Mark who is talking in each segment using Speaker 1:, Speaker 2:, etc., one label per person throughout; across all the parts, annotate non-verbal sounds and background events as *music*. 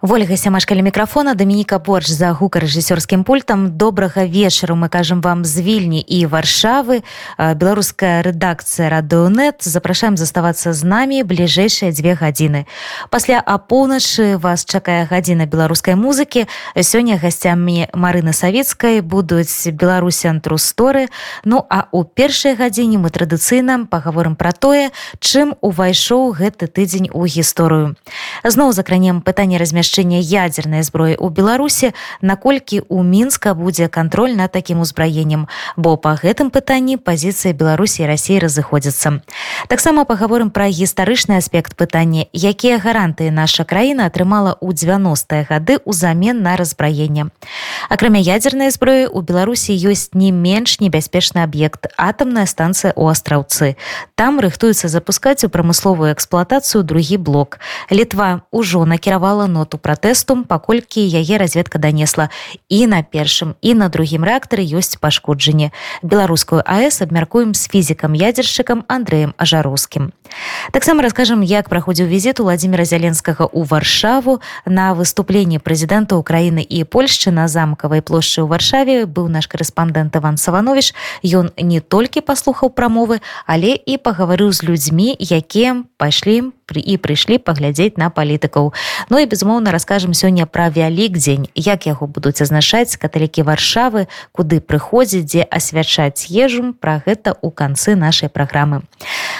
Speaker 1: ольга сямашкаля мікрафона дамініка борч за гукарэжысёрскім пультам добрага вечару мы кажам вам з вільні і варшавы. Беларуская рэдакцыя радыонет запрашаем заставацца з намі бліжэйшыя дзве гадзіны пасля апоўначы вас чакае гадзіна беларускай музыкі сёння гасцямі марына савецкай будуць беларусян трусторы ну а у першай гадзіне мы традыцыйна паговорым пра тое чым увайшоў гэты тыдзень у гісторыю зноў закранем пытанне размяшчэння размяшчэння ядзернай зброі ў беларусе наколькі у мінска будзе кантроль над такім узбраеннем бо по гэтым пытанні пазіцыя беларусі рассіі разыходзяцца таксама паговорым пра гістарычны аспект пытання якія гарантыі наша краіна атрымала ў 90-е гады ўзамен на разбраенне? Акрамя ядзернай зброі у беларусі ёсць не менш небяспечны аб'ект атамная станцыя у астраўцы. Там рыхтуецца запускаць у прамысловую эксплуатацыю другі блок. Літва ўжо накіравала ноту пратэсту паколькі яе разведка данесла. І на першым і на другім рэактары ёсць пашкоджанне беларускую АС абмяркуем з фізікам ядзершчыкам Андреем ажароўскім таксама раскажам як праходзіў візіт владимира зяленскага у варшаву. На выступленні прэзідэнта Украіны і Польшчы на замкавай плошчы ў варшаве быў наш корэспандэнт Іван саванович ён не толькі паслухаў прамовы але і пагаварыў з людзьмі якія пайшлі пры і прыйшлі паглядзець на палітыкаў. Ну і безумоўна раскажам сёння пра вялік дзень як яго будуць азначаць каталікі варшавы куды прыходзіць дзе асвячаць ежу. Пра гэта ў канцы нашай праграмы.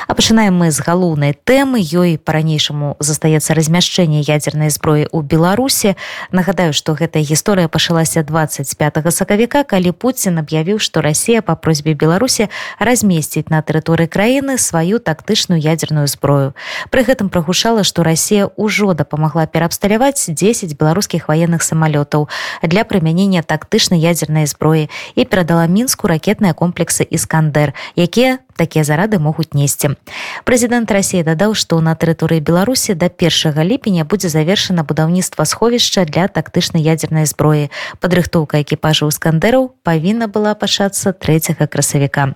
Speaker 1: А пачынаем мы з галоўнай тэмы. Ёй по-ранейшаму застаецца размяшчэнне ядзернай зброі ў беларусе нагадаю што гэтая гісторыя пачалася 25 сакавіка калі Пуін аб'явіў што Росія па просьбе беларусі размесціць на тэрыторыі краіны сваю тактычную ядерную зброю. Пры гэтым прагушала што Росія ўжо дапамагла пераабсталяваць 10 беларускіх ваенных самалётаў для прымянення тактычнай ядзернай зброі і перадала мінску ракетныя комплексы іскандер якія такія зарады могуць несці. Прэзідэнт рассіі дадаў што на тэрыторыі беларусі да першага ліпеня будзе завершана будаўніцтва сховішча для тактычнай ядзернай зброі. Падрыхтоўка экіпажу скандераў павінна была пачацца трэцяга красавіка.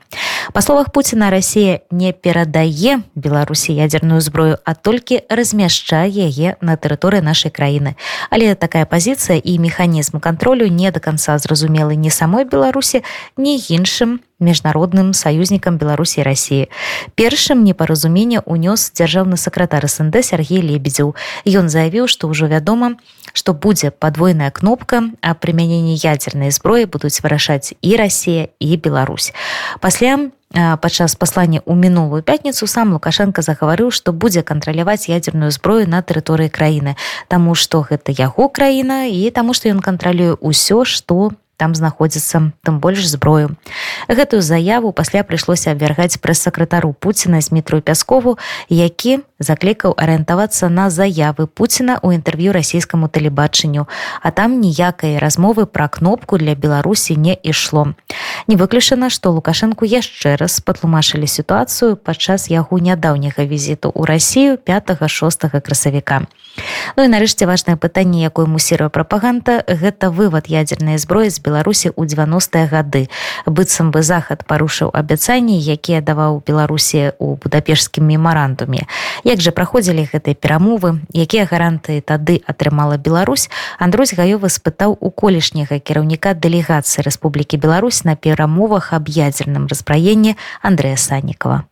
Speaker 1: Па словах Пуціна Росія не перадае беларусі ядерную зброю а толькі размяшчае яе на тэрыторыі нашай краіны. Але такая пазіцыя і механізм кантролю не до конца зразумелы не самой беларусі ні іншым міжнародным саюзнікам беларусі рассіі першым непаразумение унёс дзяржаўны сакратар снд сергей лебедзеў ён заявіў што ўжо вядома што будзе падвойная кнопка а прымяненне ядзернай зброі будуць вырашаць і Росія і Беларусь. Пасля падчас паслання ў мінулую пятніцу сам лукашенко загаварыў што будзе кантраляваць ядерную зброю на тэрыторыі краіны Таму што гэта яго краіна і таму што ён кантралюе ўсё што там знаходзіцца тым больш зброю. Гэтую заяву пасля прыйшлося абвяргаць прэс-сакратару Пуціна Змітрую пяскову, які заклікаў арыентавацца на заявы Пуціна ў інтэрв'ю расійскаму тэлебачанню, а там ніякай размовы пра кнопку для Беларусі не ішло. Не выключана, што Лукашэнку яшчэ раз патлумашылі сітуацыю падчас яго нядаўняга візіту ў рассію 5-6 красавіка. Ну і нарэшце важнае пытанне, якое мусіруе прапаганда, гэта вывад ядзернай зброі з Беларусі ў 90-е гады быццам бы захад парушыў абяцанні якія даваў беларусі у будапешскім мемарандуме як жа праходзілі гэтыя перамовы якія гарантыі тады атрымала Беларусь Андрусь гаёвы спытаў у колішняга кіраўніка дэлегацыі Рэспублікі Беларусь на перамовах аб ядзерным распраенні Андрэя санікова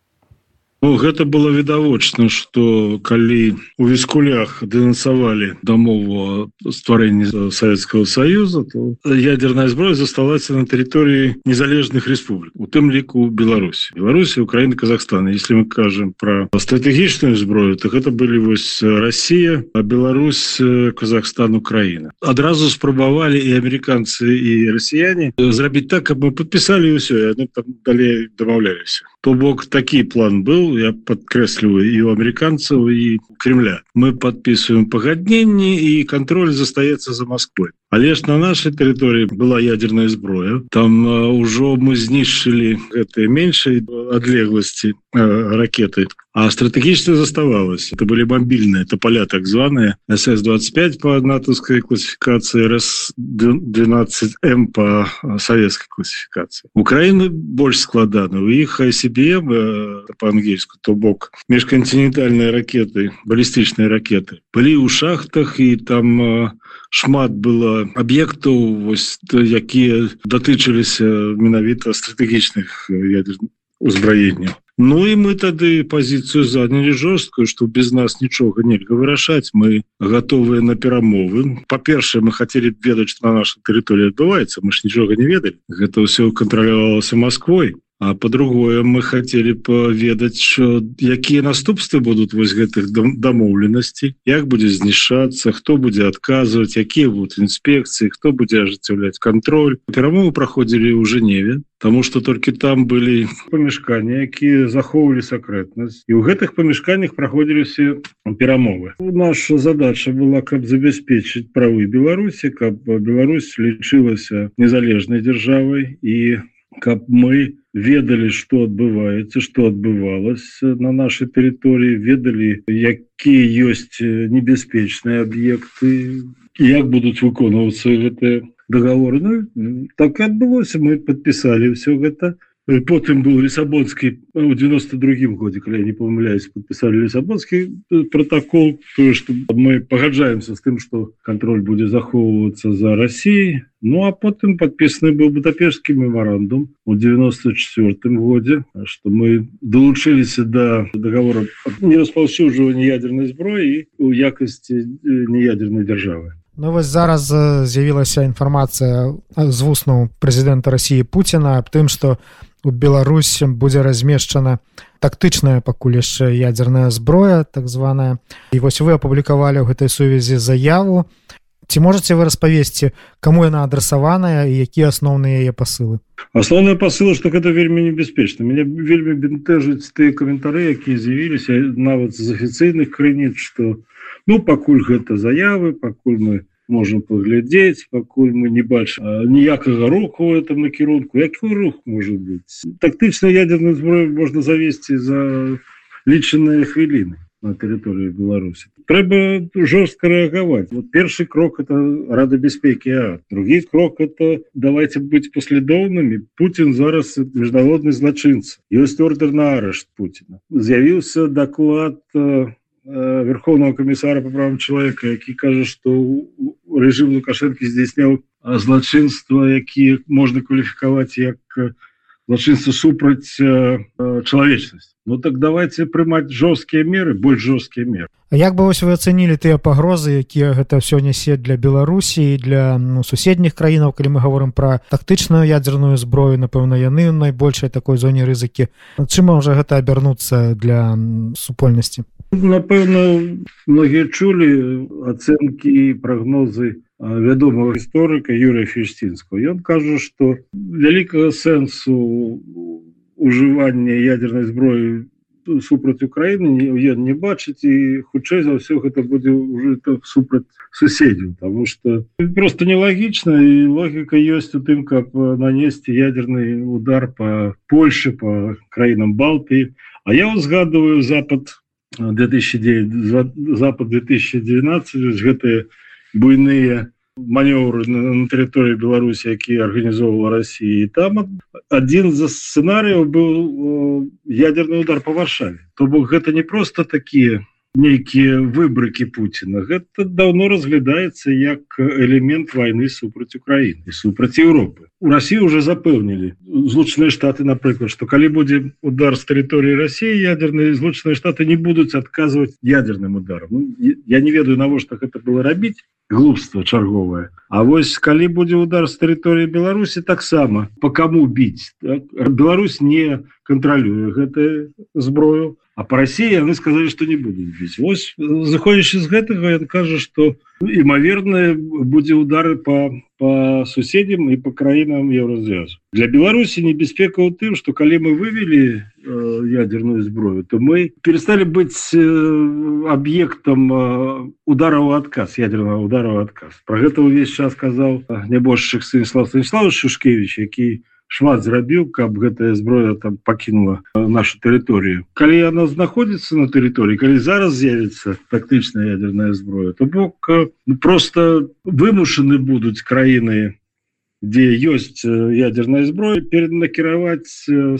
Speaker 2: Ну, гэта было відавочна что калі у віскулях дэнасавалі дамову стварэнні Савецкого союза то ядерная зброя засталася на тэрыторыі незалежных республік у тым ліку Беларусі. Беларусі Украіны Казахстана если мы кажем про стратэгічную зброю то гэта былі вось Россия Беларусь Казахстан Украіна. Адразу спрабавалі і американцы і расіяне зрабіць так каб мы подпісалі ўсё далей дамаўляліся то бок такі план был я подкрэсліваю і у амерыканцаў і кремля. Мы подписываем пагадненні і контроль застаецца за Москвой але ж на нашай тэрыторыі была ядерная зброя там ўжо мы знішчылі гэтыя меншай адлегласці ракеты. А стратэгічна заставалось. Это были мобільныя тополя так званые. Ss25 по натовской классификации рс 12 м по советской классификации. Украины больше складана. У іх себе по-ангельску то бок межконтинентальные ракеты баллістычныя ракеты были у шахтах и там шмат было аб'ектаў вось якія датычыліся менавіта стратэгічных ядерных узбраенняў. Ну і мы тады пазіцыю занялі жорсткую што без нас нічога нельга вырашаць. Мы готовыя на перамовы. Па-першае мы хотели б ведаць на нашай тэрыторыі адбываецца. Мы ж нічога не ведалі. Гэта ўсё кантралявалася Москвой А по-другое мы хотели поведаць что якія наступствы будут вось гэтых дамоўленасцей як будзе знішацца хто будзе адказваць якія будут інспекцыі хто будзе ажыццяўляць контроль. Перамовы праходзілі ў Женеве тому что толькі там былі памяшканні якія захоўвалі сакрэтнасць і ў гэтых памяшканнях праходзіліся перамовы наша задача была каб забяспечыць правы Беларусі каб Беларусь лічылася незалежнай дзяржавай і каб мы ведалі что адбываецца что адбывалася на нашай тэрыторыі ведалі якія ёсць небяспечныя аб'екты як будуць выконвацца гэтыя договоры. Ну, так адбылося мы подпісалі все гэта потым был лісабонскі у 92 годзе калі не памыляюсь подпісалі лісабонскі протокол. То что мы пагаджаемся с тым что контроль будзе захоўвацца за Россией. Ну а потым подпісаны быў бутапешскі меморандум у 94 годзе что мы долучыліся до договора не распаўсюджвання ядерной зброі у якасці неядерной державы.
Speaker 3: Ну вось зараз з'явілася інфармацыя з вуснаў прэзідэнта Росіі Пуціна аб тым што у Беларусь будзе размешчана тактычная пакуль яшчэ ядерная зброя так званая. І вось вы апублікавалі ў гэтай сувязі заяву. Ці можете вы распавесці кому яна адрасаваная і якія асноўныя яе пасылы?
Speaker 2: Асноўная пасыла что гэта вельмі небяспечна. Меня вельмі бентэжыць тыя каментары якія з'явіліся нават з афіцыйных крыніц что ну пакуль гэта заявы пакуль мы можем паглядзець пакуль мы не бачым ніякага руху в этом накірунку. Які рух может быть? Тактычна ядерную зброю можна завесці за лічаныя хвіліны на тэрыторыі Беларусі трэба жорстка рэагаваць вот першы крок это рада бяспекі а другі крок это давайте быць паслядоўнымі Путін зараз міжнародны злачынца ёсць ордер на арышт Путина. З'явіўся доклад на верховного комиссара по правам человека які кажа что режим лукашенко здійсняў злачынства які можна кваліфікаваць як злачынства супраць чалавечнасць Ну так давайте прымаць жорсткія меры больш жорсткія меры
Speaker 3: Як бы вось вы ацэнілі тыя пагрозы якія гэта ўсё нясе для Беларусі для ну, суседніх краінаў калі мы говорим про тактычную ядерную зброю напэўна яны найбольшай такой зоне рызыкі чым можа гэта абярнуцца для супольнасці
Speaker 2: напэўна многія чулі ацэнкі і прагнозы вядомого гісторыка Юрия фіштинского ён кажа что вялікага сэнсу ужывання ядерной зброі супраць Украіны ён не бачыць і хутчэй за ўсё гэта будзе уже супраць суседзяў потому что просто нелагічна і логіка ёсць у тым каб нанесці ядерный удар по Польше по краінам Балтыі. А я узгадываю запад 2009 запад 2019 гэтыя буйныя маневры на, на тэрыторыі Беларусі які арганізоўвала Росіі там адзін з сцэнарыяў быў ядерный удар по варшаве. То бок гэта не просто такія нейкія выбрыкі Пуціна. Гэта давно разглядаецца як элемент войны супраць Украіны супраць Европы у России уже запэўнілі злучаныя штаты напрыклад что калі будзе удар с тэрыторыі России ядерные злучаныя штаты не будуць адказваць ядерным ударом ну, я не ведаю навошта гэта было рабіць глупство чарговое А вось калі будзе удар с тэрыторыі Беларусі таксама по кому біць так? Беларусь не контролюе гэтую зброю а по России яны сказали что не будуць біць Вось заходзячы з гэтага ён кажа что імаверны будзе удары по по суседзям і по краінам еўразвязу для беларусі небяспека ў тым что калі мы вывели э, ядерную зброю то мы перестали быть э, об'ектам э, удараў отказ ядерного удару отказ. Про гэта увесь час сказал небольшых станіслав станіслав шушкевич які шмат зрабіў каб гэтая зброя там пакінула нашу тэрыторыю. Калі яна знаходзіцца на тэрыторыі калі зараз з'явіцца тактычная ядерная зброя то бок ну, просто вымушаны будуць краіны дзе ёсць ядерная зброя перед накіраваць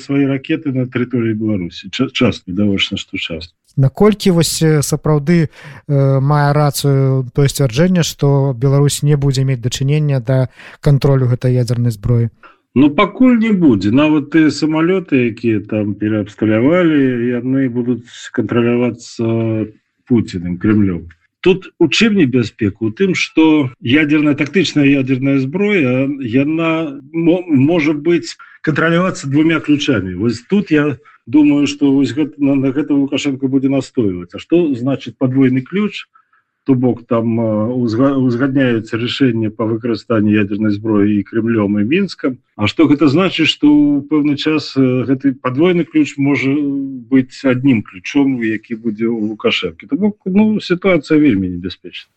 Speaker 2: свои ракеты на тэрыторыі беларусі. Час відавочна што час
Speaker 3: наколькі вось сапраўды э, мае рацыю то сцвярджэнне што Беларусь не будзе мець дачынення да кантролю гэтай ядерной зброі
Speaker 2: Ну пакуль не будзе нават ты самолеты якія там пераабсталявалі яны будуць кантралявацца пуціным кремлем. Тут у чым небяспеку у тым что ядерная тактычная ядерная зброя яна можа быть кантралявацца двумя ключамі вось тут я думаю что вось гэта, на, на гэта лукашенко будзе настойваць А что значит подвойны ключ? то то бок там узгадняюцца рашэнне по выкарыстанню ядерной зброі і кремлем і мінскам. А что гэта значит что у пэўны час гэты подвойны ключ можа быть одним ключом які будзе у лукашэнкі? То бок ну ситуация вельмі небяспечна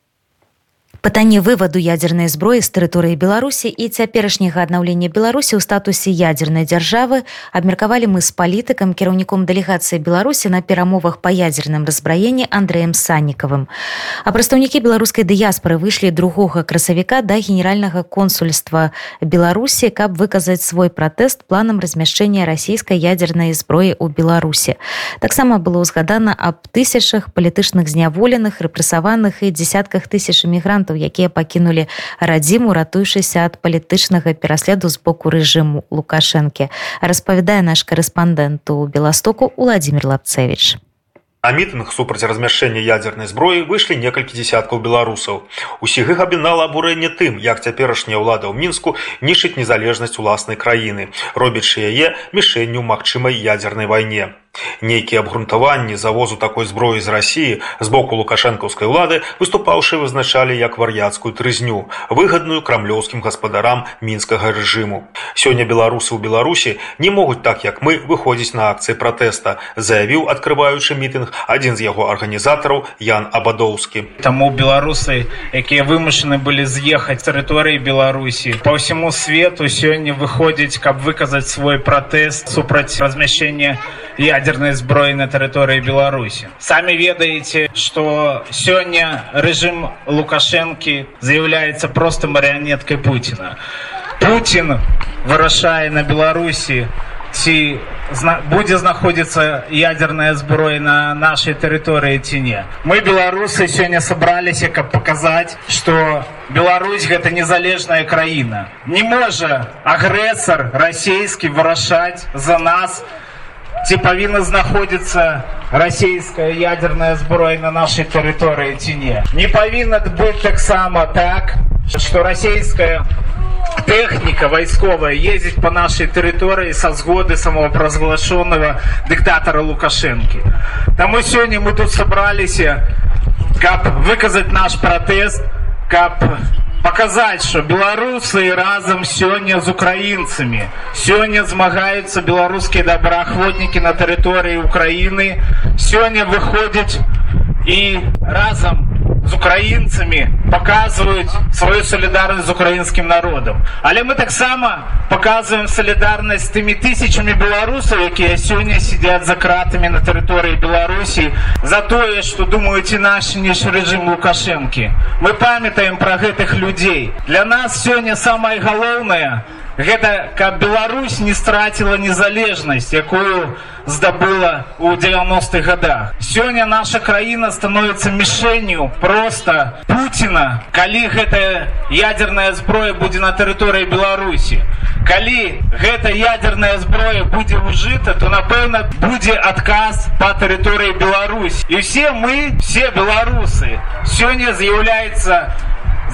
Speaker 1: пытанне вываду ядзернай зброі з тэрыторыі беларусі і цяперашняга аднаўлення беларусі ў статусе ядзернай дзяржавы абмеркавалі мы з палітыкам кіраўніком дэлегацыі беларусі на перамовах па ядзерным разбраенні андреем саннікавым а прадстаўнікі беларускай дыяспоры выйшлі другога красавіка да генеральнага консульства беларусі каб выказаць свой пратэст планам размяшчэння расійскай ядзернай зброі ў беларусі. Таксама было ўзгадана аб тысячах палітычных зняволеных рэпрэсаваных і десятках тысяч эмігрантаў мігрантаў якія пакінулі радзіму ратуючыся ад палітычнага пераследу з боку рэжыму лукашэнкі. Распавядае наш корэспандэнт у беластоку владимир лапцевич
Speaker 4: На мітынг супраць размяшчэння ядзернай зброі выйшлі некалькі десяткаў беларусаў. Усіх іх абінала абурэнне тым, як цяперашняя ўлада ў мінску нішыць незалежнасць уласнай краіны, робячы яе мішэнню магчымай ядзернай вайне нейкія абгрунтаванні завозу такой зброі з рассіі з боку лукашэнкаўскай улады выступаўшы вызначалі як вар'яцкую трызню выгадную крамлёўскім гаспадарам мінскага рэжыму. Сёння беларусы ў беларусі не могуць так як мы выходзіць на акцыі пратэста заявіў адкрываючы мітынг адзін з яго арганізатараў ян абадоўскі.
Speaker 5: Таму беларусы якія вымушаны былі з'ехаць тэрыторыі беларусі по ўсяму свету сёння выходзіць каб выказаць свой пратэст супраць размяшчэння ядер ядерной зброі на тэрыторыі беларусі самі ведаеце что сёння рэжым лукашэнкі з'яўляецца просто марыянеткай путина. Путин вырашае на беларусі ці будзе знаходзіцца ядерная зброя на нашай тэрыторыі ці не. Мы беларусы сёння сабраліся каб паказаць что Беларусь гэта незалежная краіна не можа агрэсар расійскі вырашаць за нас на ці павінна знаходзіцца расійская ядерная зброя на нашай тэрыторыі ці не не павінна быць таксама так что расійская тэхніка вайсковая ездзіць по нашай тэрыторыі са згоды самопразглашенного дыктатара лукашэнкі таму сёння мы тут сабраліся каб выказаць наш пратэст каб показать что беларусы разам сёння з украінцамі сёння змагаюцца беларускія добраахвотнікі на тэрыторыі украіны сёння выходзяць і разам з украінцамі показваюць сваю салідарнасць з украінскім народам але мы таксама показываем салідарнасць тымі тысячамі беларусаў якія сёння сидят за кратамі на тэрыторыі беларусі за тое что думаюць і наш ніж рэжым лукашэнкі мы памятаем про гэтых людзей для нас сёння самое галоўнае гэта каб Беларусь не страціла незалежнасць якую здабыла у 90-х годах. Сёння наша краіна становится мішэнню просто Пуціна калі гэтая ядерная зброя будзе на тэрыторыі Беларусі. Калі гэта ядерная зброя будзе ўжыта то напэўна будзе адказ по тэрыторыі Беларусь і все мы все беларусы сёння з'яўляецца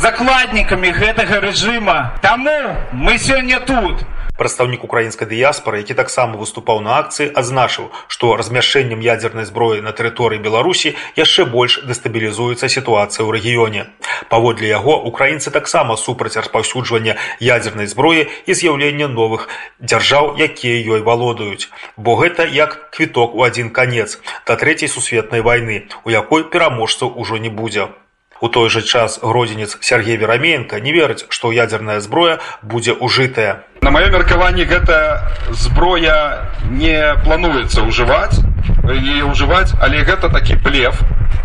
Speaker 5: закладнікамі гэтага рэжыма. Таму мы сёння тут.
Speaker 4: Прадстаўнік украінскай дыяспары які таксама выступаў на акцыі адзначыў што размяшчэннем ядзернай зброі на тэрыторыі беларусі яшчэ больш дэстабілізуецца сітуацыя ў рэгіёне. Паводле яго украінцы таксама супраць распаўсюджвання ядзернай зброі і з'яўлення новых дзяржаў якія ёй валодаюць. Бо гэта як квіток у адзін канец да трэцяй сусветнай вайны у якой пераможцаў ужо не будзе У той жа час гродзенец Сергей Вераменко не верыць, што ядзерная зброя будзе ўжытая.
Speaker 6: На маё меркаванне гэта зброя не плануецца ўжываць і ўжываць, але гэта такі плев.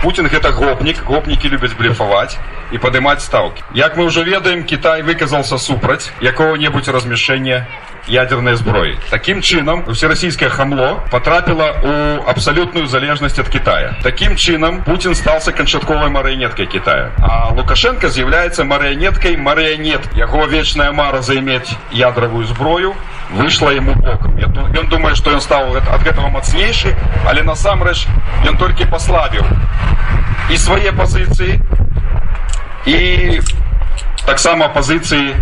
Speaker 6: Путін гэта гопнік, гопнікі любяць блефаваць і падымаць стаўкі. Як мы ўжо ведаем, Кітай выказался супраць якого-небудзь размяшэння ядерной зброі. Таким чынам всероссийское хамло потрапіла у абсолютную залежнасць от Китая. Таким чынам Путин стался канчатковой марыянеткой Китая. А Лукашенко з'яўляецца марыянеткой марыянет. Яго вечная мара заиметь ядровую зброю выйшла ему боком. Ён думае, что ён стал от гэтага мацнейшы, але насамрэч ён толькі паслабіў і свае пазіцыі і таксама пазіцыі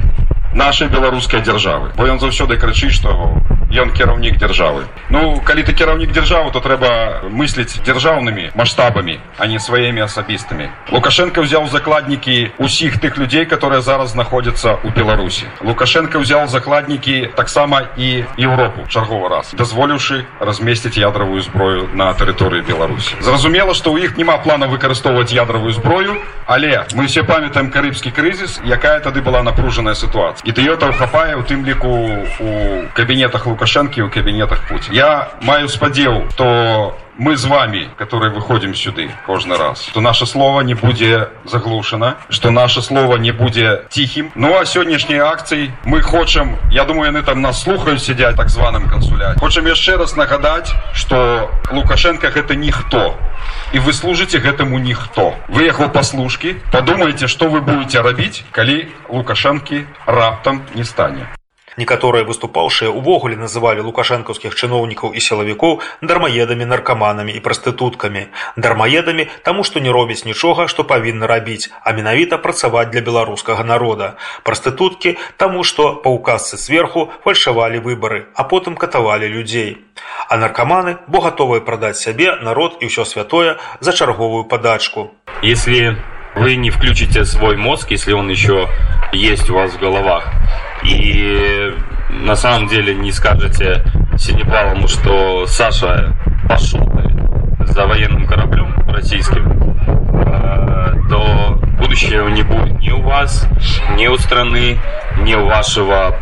Speaker 6: нашай беларускай дзяржавы. Бо ён заўсёды крычыць што ён кіраўнік дзяржавы. Ну калі ты кіраўнік дзяржавы то трэба мысліць дзяржаўнымі маштабамі а не сваімі асабістымі. Лукашенко ўзяў закладнікі усіх тых людзей которые зараз знаходзяцца ў беларусі. Лукашенко ўзяў закладнікі таксама і еўропу чарговы раз дазволіўшы размесціць ядравую зброю на тэрыторыі беларусі. Зразумела што ў іх няма плана выкарыстоўваць ядравую зброю але мы все памятаем карыбскі крызіс якая тады была напружаная сітуацыя ідыётаў хапае у тым ліку у кабінетах лукашэнкі ў кабінетах путь я маю спадзеў то мы з вами которые выходим сюды кожны раз то наше слово не будзе заглушана что наше слово не будзе ціхім ну а сённяшняй акцыі мы хочам я думаю яны там нас слухаюць сядзяць так званым кансуляць хочам яшчэ раз нагадаць что лукашенко гэта ніхто і вы служыце гэтаму ніхто вы яго паслужкі подумайте что вы будете рабіць калі лукашэнкі раптам не стане
Speaker 4: Некаторыя выступаўшыя ўвогуле называлі лукашэнкаўскіх чыноўнікаў і сілавікоў дармаедамі наркаманамі і прастытуткамі. Дармаедамі таму што не робяць нічога што павінны рабіць а менавіта працаваць для беларускага народа. Прастытуткі таму што па ўказцы сверху фальшавалі выбары а потым катавалі людзей. А наркаманы бо гатовыя прадаць сябе народ і ўсё святое за чарговую падачку.
Speaker 7: Если вы не включите свой мозг если он еще есть у вас в головах и на самом деле не скажете Синепалому, что Саша пошел за военным кораблем российским, э, то будущего не будет ни у вас, ни у страны, ни у вашего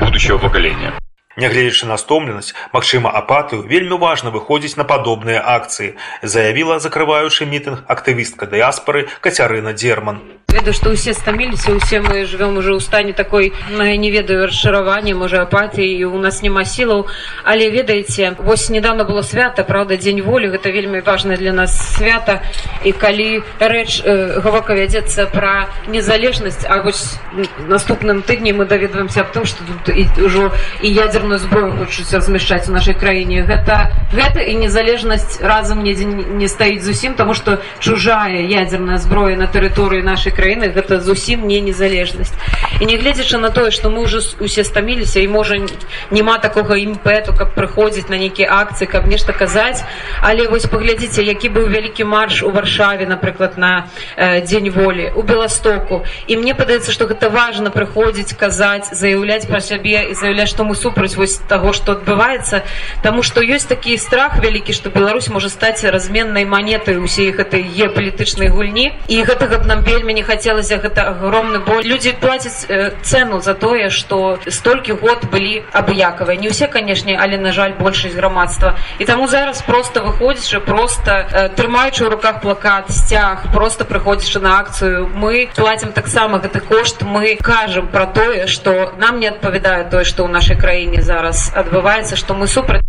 Speaker 7: будущего поколения.
Speaker 4: Нягледзячы на стомленасць, магчыма апатыю вельмі важна выходзіць на падобныя акцыі, заявіла закрываючы мітынг актывістка дыяспары Кацярына Дзерман
Speaker 8: Ведаю что усе стаміліся усе мы живвем уже ў стане такой ну, не ведаю расшыравання можа апатыі у нас няма сілаў але ведаеце вось недавно было свята правда дзень волі гэта вельмі важна для нас свята і калі рэч э, гаворка вядзецца пра незалежнасць а вось наступным тыдні мы даведваемся аб том что тут і ўжо і ядерную зброю хочуць размяшчаць у нашай краіне гэта гэта і незалежнасць разам недзе не стаіць зусім тому что чужая ядерная зброя на тэрыторыі нашай краіны краіны гэта зусім не незалежнасць і не гледзячы на тое што мы ўжо усе стаміліся і можа няма такога імпэту каб прыходзіць на нейкія акцыі каб нешта казаць але вось паглядзіце які быў вялікі марш у варшаве напрыклад на э, дзень волі у беластоку. І мне падаецца што гэта важна прыходзіць казаць заяўляць пра сябе і заяўляць што мы супраць вось таго што адбываецца. Таму што ёсць такі страх вялікі што Беларусь можа стаць разменнай манетай усе гэтай геапалітычнай гульні. І гэтага б нам вельмі не хацелася гэта огромны бо людзі плацяць э, цену за тое что столькі год былі абыякавыя не ўсе канешне але на жаль большасць грамадства і таму зараз просто выходзячы просто э, трымаючы ў руках плакат сцяг просто прыходзячы на акцыю мы платим таксама гэты кошт. Мы кажам про тое что нам не адпавядае тое что ў нашай краіне зараз адбываецца что мы супраць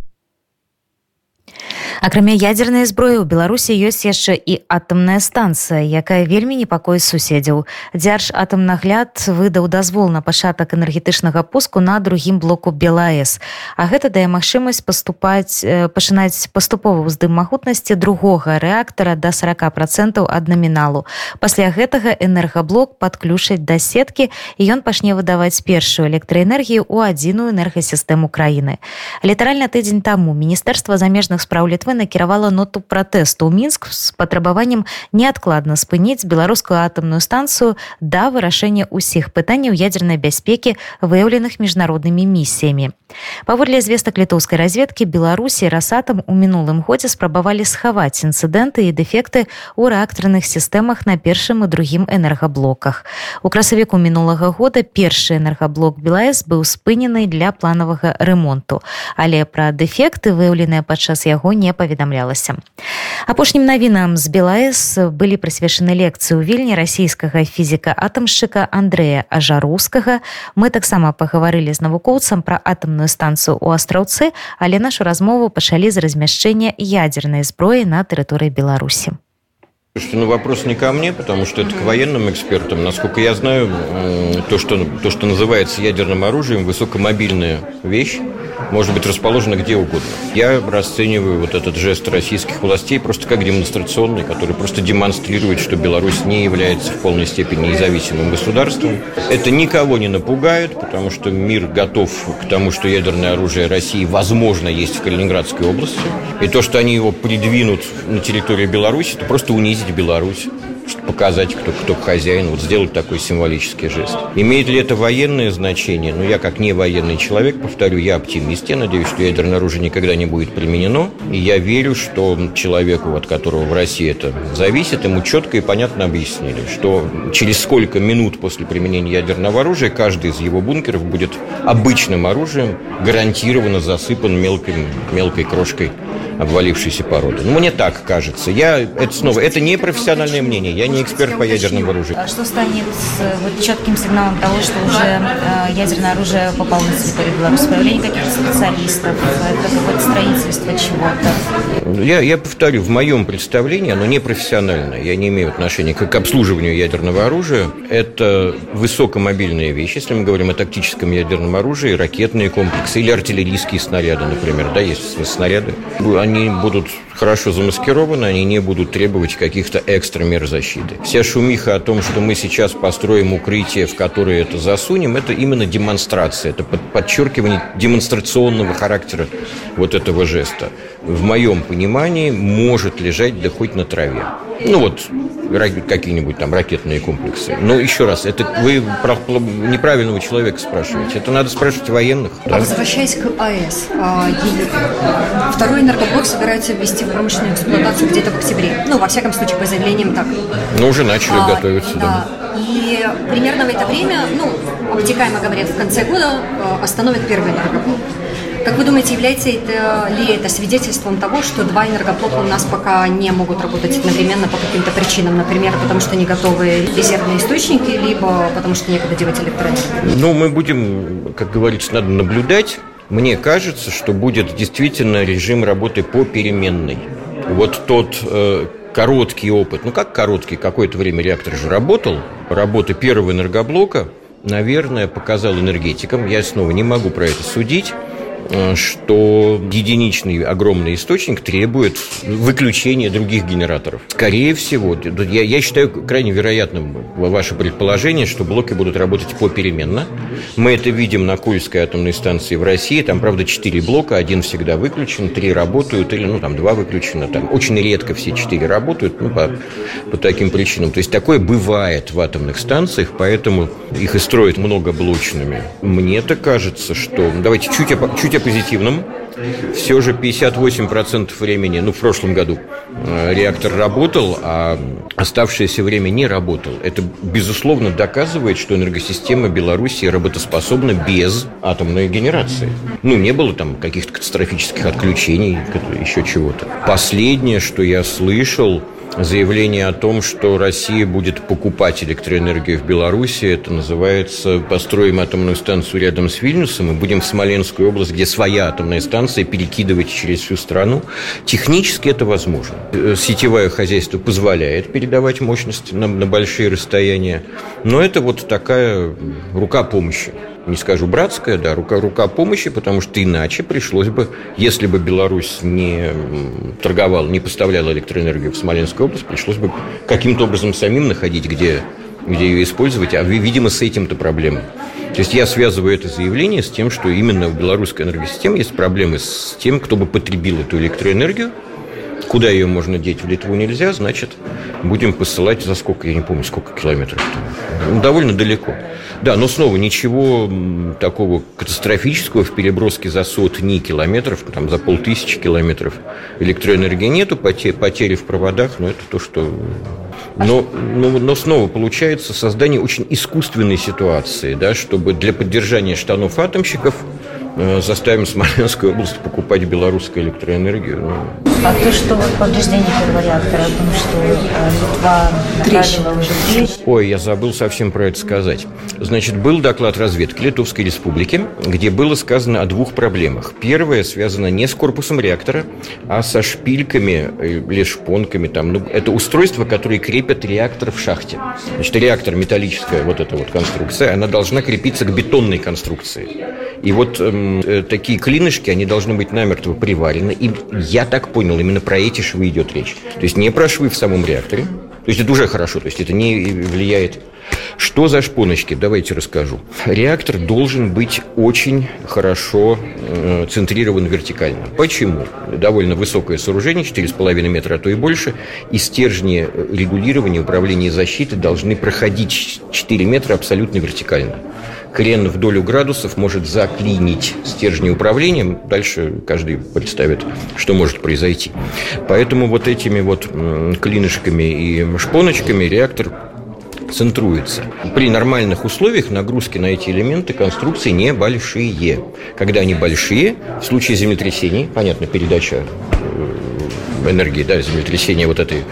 Speaker 1: акрамя ядернай зброі ў беларусі ёсць яшчэ і атамная станцыя якая вельмі непакой суседзяў. Дзярж атамнагляд выдаў дазвол на пачатак энергетычнага пуску на другім блоку белаэс. А гэта дае магчымасць паступаць пачынаць паступова ўздым магутнасці другога рэактара до 40 процентаў ад наміналу. Пасля гэтага энергаблок подключаць да сеткі і ён пачне выдаваць першую электраэнергію ў адзіную энергасістэму краіны. Літаральна тыдзень таму міністэрства замежных спраў літвы літвы накіравала ноту пратэсту ў мінск з патрабаваннем неадкладна спыніць беларускую атамную станцыю да вырашэння ўсіх пытанняў ядзернай бяспекі выяўленых міжнароднымі місіямі паводле звестак літоўскай разведкі беларусі расатам у мінулым годзе спрабавалі схаваць інцыдэнты і дэфекты ў рэактарных сістэмах на першым і другім энергаблоках у красавіку мінулага года першы энергаблок белаэс быў спынены для планавага ремонту але пра дэфекты выяўленыя падчас яго не паведамлялася. Апошнім навінам з белаэс былі прысвечаны лекцыі ў вільні расійскага фізіка атамшчыка андрэя ажарускага мы таксама пагаварылі з навукоўцам пра атамную станцыю ў астраўцы але нашу размову пачалі з размяшчэння ядзернай зброі на тэрыторыі беларусі
Speaker 9: Ну, вопрос не ко мне, потому что это к военным экспертам. Насколько я знаю, то, что, то, что называется ядерным оружием, высокомобильная вещь, может быть расположена где угодно. Я расцениваю вот этот жест российских властей просто как демонстрационный, который просто демонстрирует, что Беларусь не является в полной степени независимым государством. Это никого не напугает, потому что мир готов к тому, что ядерное оружие России, возможно, есть в Калининградской области. И то, что они его придвинут на территорию Беларуси, это просто унизить Беларусь показать, кто, кто хозяин, вот сделать такой символический жест. Имеет ли это военное значение? Ну, я как не военный человек, повторю, я оптимист, я надеюсь, что ядерное оружие никогда не будет применено, и я верю, что человеку, от которого в России это зависит, ему четко и понятно объяснили, что через сколько минут после применения ядерного оружия каждый из его бункеров будет обычным оружием, гарантированно засыпан мелкой, мелкой крошкой обвалившейся породы. Ну, мне так кажется. Я, это снова, это не профессиональное мнение, я не эксперт по ядерному оружию.
Speaker 1: А что станет с вот, четким сигналом того, что уже э, ядерное оружие попало на территорию Беларуси? Появление каких-то специалистов, это какое-то строительство чего-то?
Speaker 9: Я, я повторю, в моем представлении оно не профессиональное. Я не имею отношения к обслуживанию ядерного оружия. Это высокомобильная вещь, если мы говорим о тактическом ядерном оружии, ракетные комплексы или артиллерийские снаряды, например. Да, есть снаряды. Они будут хорошо замаскированы, они не будут требовать каких-то экстра мер защиты. Вся шумиха о том, что мы сейчас построим укрытие, в которое это засунем, это именно демонстрация, это подчеркивание демонстрационного характера вот этого жеста. В моем понимании может лежать да хоть на траве. Ну вот, какие-нибудь там ракетные комплексы. Но еще раз, это вы про неправильного человека спрашиваете. Это надо спрашивать военных.
Speaker 10: Да? А возвращаясь к АЭС, а, второй энергоблок собирается ввести в промышленную эксплуатацию где-то в октябре. Ну, во всяком случае, по заявлениям так.
Speaker 9: Ну, уже начали а, готовиться, да.
Speaker 10: да. И примерно в это время, ну, обтекаемо говорят, в конце года а, остановят первый энергоблок. Как вы думаете, является это, ли это свидетельством того, что два энергоблока у нас пока не могут работать одновременно по каким-то причинам? Например, потому что не готовы резервные источники, либо потому что некуда девать электроэнергию?
Speaker 9: Ну, мы будем, как говорится, надо наблюдать. Мне кажется, что будет действительно режим работы по переменной. Вот тот э, короткий опыт, ну как короткий, какое-то время реактор же работал, работы первого энергоблока, наверное, показал энергетикам, я снова не могу про это судить, что единичный огромный источник требует выключения других генераторов. Скорее всего, я, я считаю крайне вероятным ваше предположение, что блоки будут работать попеременно. Мы это видим на Кольской атомной станции в России. Там, правда, четыре блока, один всегда выключен, три работают, или, ну, там, два выключено. Там очень редко все четыре работают, ну, по, по таким причинам. То есть, такое бывает в атомных станциях, поэтому их и строят многоблочными. Мне-то кажется, что... Давайте чуть, чуть о позитивном. Все же 58% времени, ну, в прошлом году э, реактор работал, а оставшееся время не работал. Это, безусловно, доказывает, что энергосистема Беларуси работоспособна без атомной генерации. Ну, не было там каких-то катастрофических отключений, еще чего-то. Последнее, что я слышал, заявление о том, что Россия будет покупать электроэнергию в Беларуси. Это называется «Построим атомную станцию рядом с Вильнюсом и будем в Смоленскую область, где своя атомная станция, перекидывать через всю страну». Технически это возможно. Сетевое хозяйство позволяет передавать мощности на, на большие расстояния, но это вот такая рука помощи не скажу братская, да, рука, рука помощи, потому что иначе пришлось бы, если бы Беларусь не торговала, не поставляла электроэнергию в Смоленскую область, пришлось бы каким-то образом самим находить, где, где ее использовать, а, видимо, с этим-то проблема. То есть я связываю это заявление с тем, что именно в белорусской энергосистеме есть проблемы с тем, кто бы потребил эту электроэнергию, куда ее можно деть, в Литву нельзя, значит, будем посылать за сколько, я не помню, сколько километров. Ну, довольно далеко. Да, но снова ничего такого катастрофического в переброске за сотни километров, там, за полтысячи километров электроэнергии нету, потери, в проводах, но это то, что... Но, но, но снова получается создание очень искусственной ситуации, да, чтобы для поддержания штанов атомщиков заставим Смоленскую область покупать белорусскую электроэнергию. Ну.
Speaker 1: А то, что вот повреждение первого реактора, о том, что э, Литва направила уже трещину.
Speaker 9: Ой, я забыл совсем про это сказать. Значит, был доклад разведки Литовской Республики, где было сказано о двух проблемах. Первая связана не с корпусом реактора, а со шпильками э, или шпонками. Там. Ну, это устройство, которое крепят реактор в шахте. Значит, реактор металлическая вот эта вот конструкция, она должна крепиться к бетонной конструкции. И вот эм, э, такие клинышки, они должны быть намертво приварены. И я так понял, именно про эти швы идет речь. То есть не про швы в самом реакторе. То есть это уже хорошо, то есть это не влияет. Что за шпоночки? Давайте расскажу. Реактор должен быть очень хорошо э, центрирован вертикально. Почему? Довольно высокое сооружение, 4,5 метра, а то и больше, и стержни регулирования, управления защиты должны проходить 4 метра абсолютно вертикально крен в долю градусов может заклинить стержни управления. Дальше каждый представит, что может произойти. Поэтому вот этими вот клинышками и шпоночками реактор центруется. При нормальных условиях нагрузки на эти элементы конструкции небольшие. Когда они большие, в случае землетрясений, понятно, передача энергии, да, землетрясения вот этой.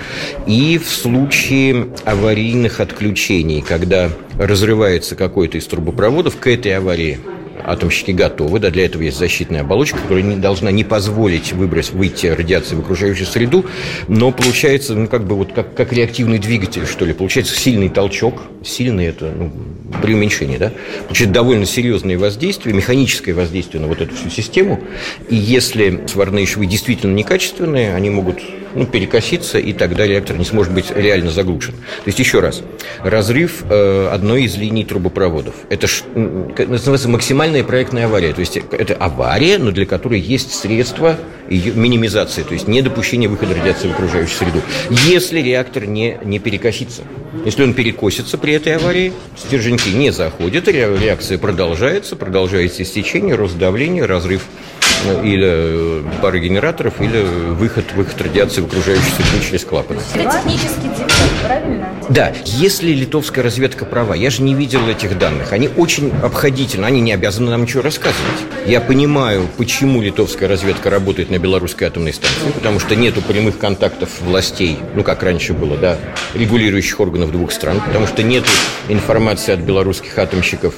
Speaker 9: И в случае аварийных отключений, когда разрывается какой-то из трубопроводов, к этой аварии атомщики готовы, да, для этого есть защитная оболочка, которая не должна не позволить выбросить, выйти радиации в окружающую среду, но получается, ну, как бы вот как, как реактивный двигатель, что ли, получается сильный толчок, сильный это, ну, преуменьшение, да, получается довольно серьезное воздействие, механическое воздействие на вот эту всю систему, и если сварные швы действительно некачественные, они могут ну, перекоситься, и тогда реактор не сможет быть реально заглушен. То есть, еще раз, разрыв э, одной из линий трубопроводов. Это, это называется максимальная проектная авария. То есть, это авария, но для которой есть средства ее минимизации, то есть недопущение выхода радиации в окружающую среду. Если реактор не, не перекосится. Если он перекосится при этой аварии, стерженьки не заходят, реакция продолжается, продолжается истечение, рост давления, разрыв или э, пары генераторов, или выход, выход радиации в окружающую среду через клапаны.
Speaker 1: Это технический дефект, правильно?
Speaker 9: Да, если литовская разведка права, я же не видел этих данных, они очень обходительны, они не обязаны нам ничего рассказывать. Я понимаю, почему литовская разведка работает на белорусской атомной станции, потому что нету прямых контактов властей, ну как раньше было, да, регулирующих органов двух стран, потому что нет информации от белорусских атомщиков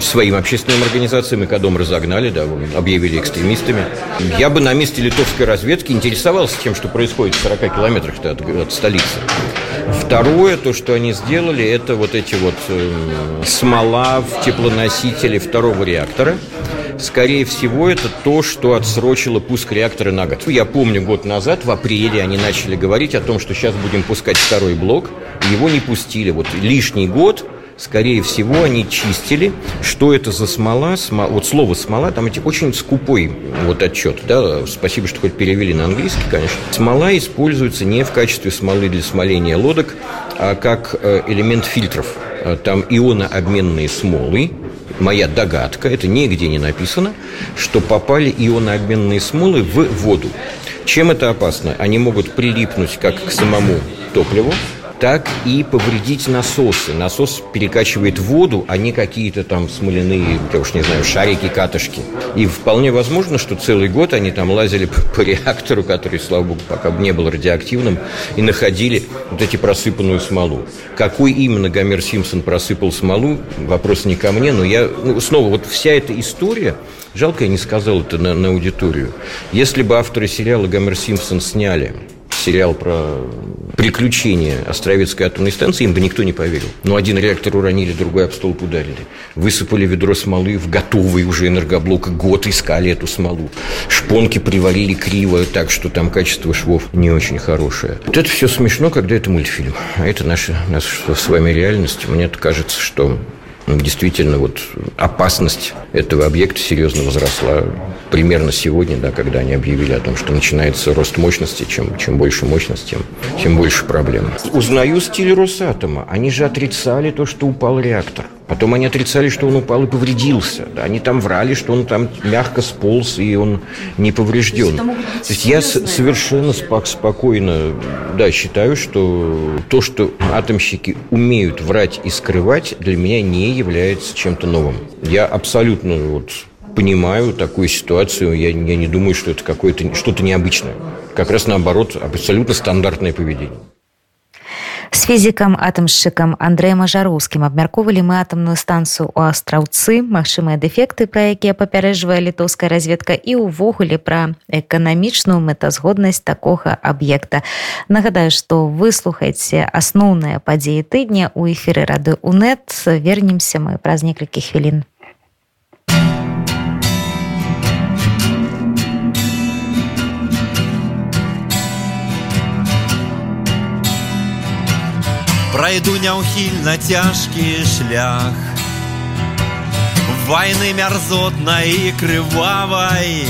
Speaker 9: своим общественным организациям, Экодом разогнали, да, объявили экстремистами. Я бы на месте литовской разведки интересовался тем, что происходит в 40 километрах от, от столицы. Второе, то, что они сделали, это вот эти вот э, смола в теплоносителе второго реактора. Скорее всего, это то, что отсрочило пуск реактора на год. Я помню, год назад, в апреле, они начали говорить о том, что сейчас будем пускать второй блок. Его не пустили. Вот лишний год скорее всего, они чистили, что это за смола. Смо... Вот слово «смола», там эти очень скупой вот отчет. Да? Спасибо, что хоть перевели на английский, конечно. Смола используется не в качестве смолы для смоления лодок, а как э, элемент фильтров. Э, там ионообменные смолы, моя догадка, это нигде не написано, что попали ионообменные смолы в воду. Чем это опасно? Они могут прилипнуть как к самому топливу, так и повредить насосы. Насос перекачивает воду, а не какие-то там смоляные, я уж не знаю, шарики, катышки. И вполне возможно, что целый год они там лазили по, реактору, который, слава богу, пока не был радиоактивным, и находили вот эти просыпанную смолу. Какой именно Гомер Симпсон просыпал смолу, вопрос не ко мне, но я... Ну, снова, вот вся эта история, жалко, я не сказал это на, на аудиторию. Если бы авторы сериала Гомер Симпсон сняли сериал про приключения Островецкой атомной станции, им бы никто не поверил. Но один реактор уронили, другой об столб ударили. Высыпали ведро смолы в готовый уже энергоблок. Год искали эту смолу. Шпонки приварили криво, так что там качество швов не очень хорошее. Вот это все смешно, когда это мультфильм. А это наша, наша с вами реальность. Мне кажется, что действительно вот опасность этого объекта серьезно возросла примерно сегодня, да, когда они объявили о том, что начинается рост мощности, чем, чем больше мощности, тем, тем больше проблем. Узнаю стиль Росатома. Они же отрицали то, что упал реактор. Потом они отрицали, что он упал и повредился. Да, они там врали, что он там мягко сполз, и он не поврежден. То есть я совершенно спок спокойно да, считаю, что то, что атомщики умеют врать и скрывать, для меня не является чем-то новым. Я абсолютно вот понимаю такую ситуацию. Я, я не думаю, что это какое-то что-то необычное. Как раз наоборот, абсолютно стандартное поведение.
Speaker 1: С фізікам атамшчыкам Андрэем Ажароўскім абмяркоўвалі мы атамную станцыю ў астраўцы, магчымыя дэфекты, пра якія папярэжвае літоўская разведка і ўвогуле пра эканамічную мэтазгоднасць такога аб'екта. Нагадаю, што выслухайце асноўныя падзеі тыдня ў эфіры рады УНэт вернемся мы праз некалькі хвілін.
Speaker 11: Пройду няўхільна цяжкі шлях войны мярзотнай і крывавай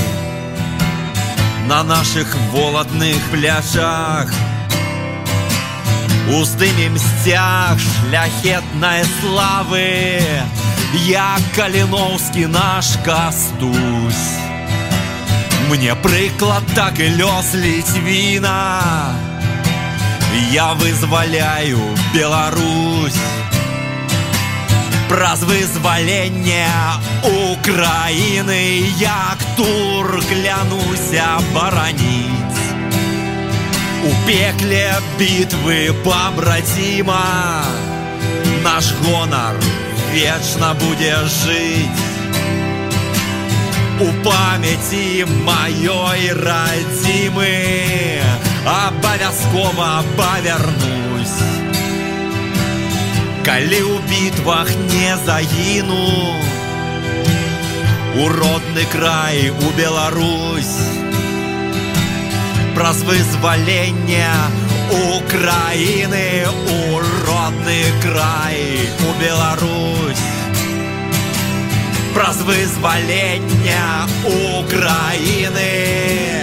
Speaker 11: на наших волатных пляжах. Уздымем сцяг шляхетнай славы. Як каліноўскі наш кастусь. Мне прыклад так і лёс ліцвіна я вызваляю Беларусь. Праз вызваленне Украіны як тур клянуся бараніць У пекле бітвы пабраціма наш гонар вечна будзе жыць У памяці маёй радзімы абавязкова павярнусь калі ў бітвах не загіну у родны край у Беларусь. Праз вызваленне Украіны у родны край у Беларусь. Праз вызваленне Украіны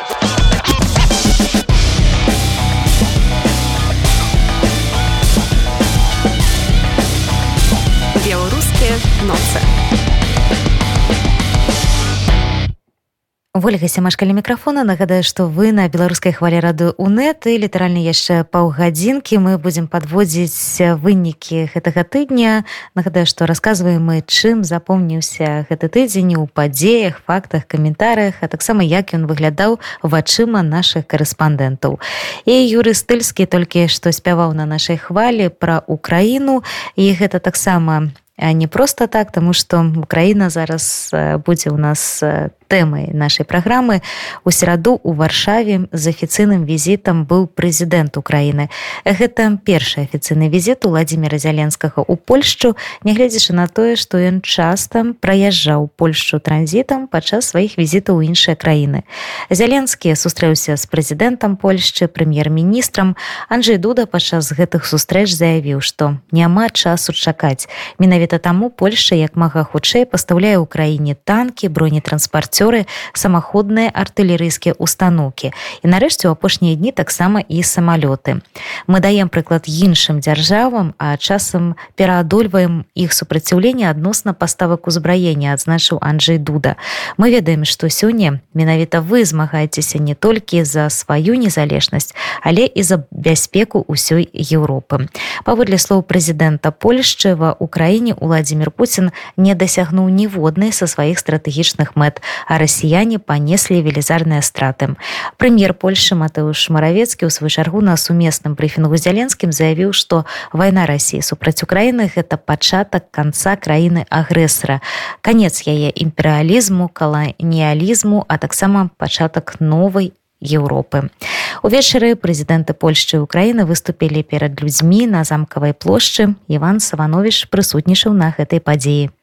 Speaker 1: ольга сямашкалі мікрафона. Нагадаю што вы на беларускай хвалі рады унет і літаральна яшчэ паўгадзінкі. Мы будзем падводзіць вынікі гэтага тыдня. Нагадаю што расказваем мы чым запомніўся гэты тыдзень у падзеях фактах каментарыях а таксама як ён выглядаў вачыма наших корэспандэнтаў і юрыстыльскі толькі што спяваў на нашай хвалі пра украіну. І гэта таксама не просто так тому что украина зараз будзе у нас тэмай нашай праграмы. У сераду у варшаве з афіцыйным візітам быў прэзідэнт Украіны. Гэта першы афіцыйны візіт владимира зяленскага у польшчу нягледзячы на тое што ён часта праязджаў польшчу транзітам падчас сваіх візітаў у іншыя краіны. Зяленскі сустрэўся з прэзідэнтам польшчы прэм'ер-міністрам. Анджей дуда падчас гэтых сустрэч заявіў што няма часу чакаць. Менавіта таму польша як мага хутчэй пастаўляе ў краіне танкі бронетранспарцёр транспарцёры самаходныя артылерыйскія установкі і нарэшце у апошнія дні таксама і самалёты. Мы даем прыклад іншым дзяржавам а часам пераадольваем іх супраціўленне адносна паставак узбраення адзначыў Анджей дуда. Мы ведаем што сёння менавіта вы змагаецеся не толькі за сваю незалежнасць але і за бяспеку ўсёй Еўропы. Паводле слоў прэзідэнта Польшчы ва Украіне Владзімир Пуін не дасягнуў ніводнай са сваіх стратэгічных мэт а расіяне панеслі велізарныя страты. Прэм'ер Польшы Матэуш маравецкі ў сваю чаргу на сумесным брыфінгу зяленскім заявіў што вайна рассіі супраць Украіны гэта пачатак канца краіны агрэсара. Канец яе імперыялізму каланіялізму а таксама пачатак новай Еўропы. Увечары прэзідэнты Польшчы і Украіны выступілі перад людзьмі на замкавай плошчы. Іван Саванович прысутнічаў на гэтай падзеі.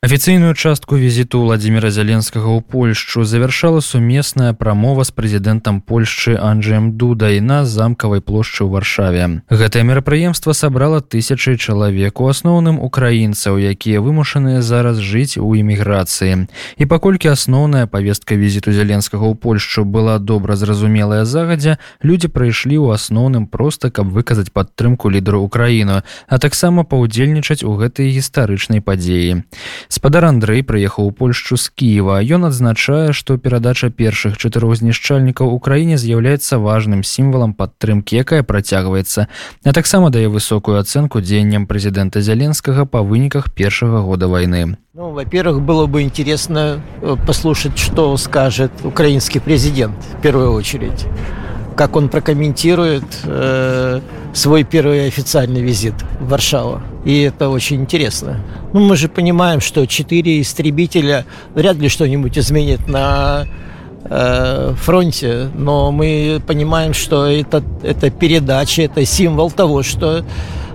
Speaker 12: Афіцыйную частку візіту Владзіміра Зяленскага ў Польшчу завяршала сумесная прамова з прэзідэнтам Польшчы Анджеем Дудай на замкавай плошчы ў варшаве. Гэтае мерапрыемства сабрала тысячы чалавек у асноўным украінцаў, якія вымушаныя зараз жыць у эміграцыі. І паколькі асноўная павестка візіту зяленскага ў Польшчу была добра зразумелая загадзя, людзі прыйшлі ў асноўным проста, каб выказаць падтрымку лідару ўкраіну, а таксама паўдзельнічаць у гэтай гістарычнай падзеі спадар Андрэй прыехаў у Польшчу з Кіева. Ён адзначае што перадача першых чатырох знішчальнікаў у краіне з'яўляецца важным сімвалам падтрымкі якая працягваецца а таксама дае высокую ацэнку дзеянням прэзідэнта зяленскага па выніках першага года войны
Speaker 13: ну, во-первых было бы интересно э, послушать что скажет украинский президент в первую очередь. Как он прокомментирует э, свой первый официальный визит в Варшаву. И это очень интересно. Ну, мы же понимаем, что четыре истребителя вряд ли что-нибудь изменит на э, фронте, но мы понимаем, что это, это передача, это символ того, что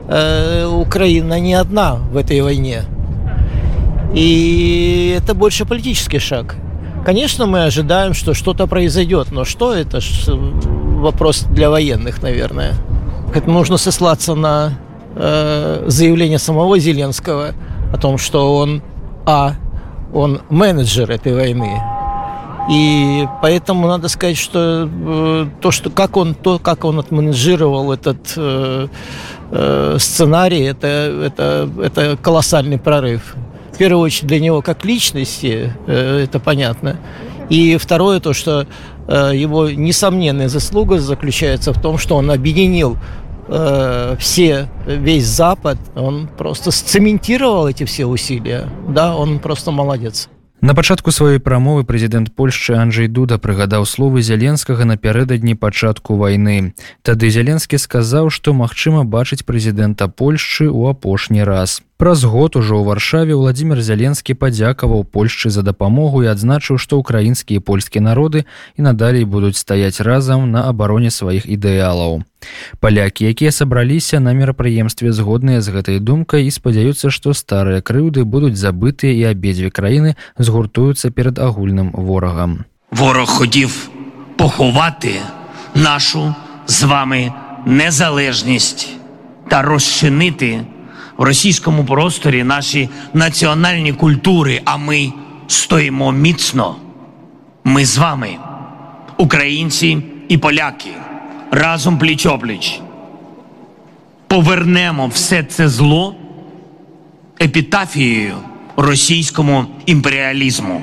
Speaker 13: э, Украина не одна в этой войне. И это больше политический шаг. Конечно, мы ожидаем, что что-то произойдет, но что это? вопрос для военных, наверное. Это нужно сослаться на э, заявление самого Зеленского о том, что он, а, он менеджер этой войны. И поэтому надо сказать, что э, то, что как он, то, как он отменеджировал этот э, э, сценарий, это, это, это колоссальный прорыв. В первую очередь для него как личности, э, это понятно. И второе, то, что э, его несомненная заслуга заключается в том, что он объединил э, все, весь Запад, он просто сцементировал эти все усилия. Да, он просто молодец.
Speaker 12: На пачатку сваёй прамовы прэзідэнт Польшчы Анджей Дуда прыгадаў словы зяленскага напярэдадні пачатку вайны. Тады зяленскі сказаў, што магчыма бачыць прэзідэнта Польшчы ў апошні раз. Праз год ужо ў варшаве Владзімир Зяленскі падзякаваў Польшчы за дапамогу і адзначыў, што ўкраінскія і польскія народы і надалей будуць стаяць разам на абароне сваіх ідэалаў. Палякі, якія сабраліся на мерапрыемстве згодныя з гэтай думкай і спадзяюцца, што старыя крыўды будуць забытыя і абедзве краіны згуртуюцца перад агульным ворагам.
Speaker 14: Ворог хотів поховати нашу з вами незалежність та розчинити в російському просторі наші національні культури, а ми стоїмо міцно. Ми з вами, українці і поляки, разом пліч-опліч. Повернемо все це зло епітафією російському імперіалізму.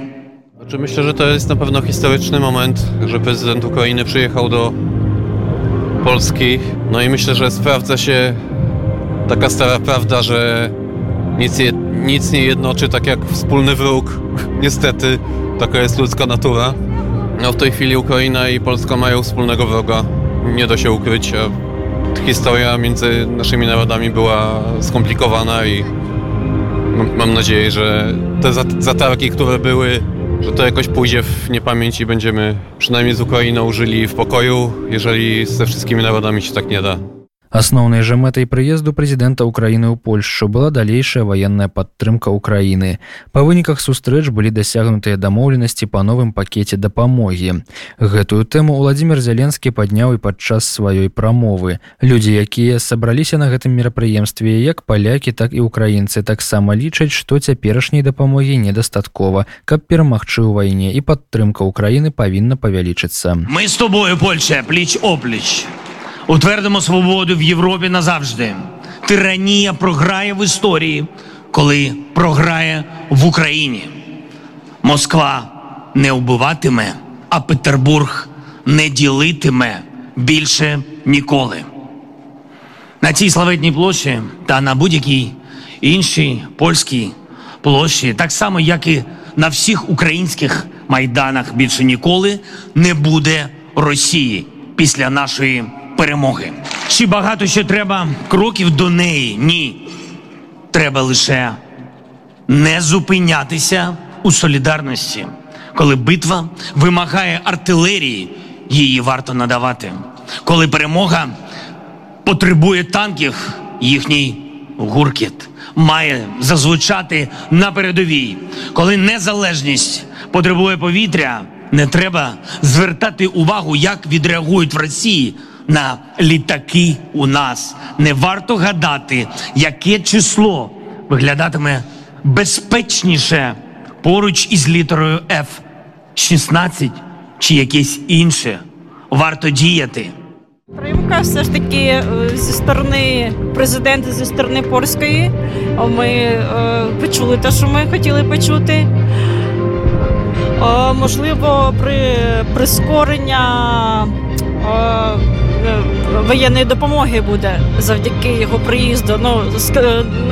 Speaker 15: Znaczy myślę, że to jest na pewno historyczny moment, że prezydent Ukrainy przyjechał do Polski. No i myślę, się taka stara prawda, że nic, je, nic nie jednoczy tak jak wspólny wróg. *laughs* Niestety, taka jest ludzka natura. No w tej chwili Ukraina i Polska mają wspólnego wroga. Nie da się ukryć. Historia między naszymi narodami była skomplikowana i mam nadzieję, że te zatargi, które były, że to jakoś pójdzie w niepamięć i będziemy przynajmniej z Ukrainą żyli w pokoju, jeżeli ze wszystkimi narodami się tak nie da.
Speaker 12: Асноўнай жа мэтай прыезду прэзідэнта ўкраіны ў Польшчу была далейшая ваенная падтрымка ўкраіны. Па выніках сустрэч былі дасягнутыя дамоўленасці па новым пакеце дапамогі. Гэтую тэму Владзімир Зяленскі падняў і падчас сваёй прамовы. Людзі, якія сабраліся на гэтым мерапрыемстве, як палякі, так і ўкраінцы таксама лічаць, што цяперашняй дапамогі недастаткова, каб перамагчы ў вайне і падтрымка ўкраіны павінна павялічыцца.
Speaker 14: Мы з тобою Польша пліч опліч. Утвердимо свободу в Європі назавжди. Тиранія програє в історії, коли програє в Україні. Москва не вбиватиме, а Петербург не ділитиме більше ніколи. На цій славетній площі та на будь-якій іншій польській площі, так само як і на всіх українських майданах, більше ніколи не буде Росії після нашої перемоги. Чи багато ще треба кроків до неї? Ні. Треба лише не зупинятися у солідарності. Коли битва вимагає артилерії, її варто надавати. Коли перемога потребує танків, їхній гуркіт має зазвучати на передовій. Коли незалежність потребує повітря, не треба звертати увагу, як відреагують в Росії на літаки у нас. Не варто гадати, яке число виглядатиме безпечніше поруч із літерою F 16 чи якесь інше. Варто діяти.
Speaker 16: Підтримка все ж таки е, зі сторони президента, зі сторони польської. Ми е, почули те, що ми хотіли почути. Е, можливо, при прискорення воєнної допомоги буде завдяки його приїзду. Ну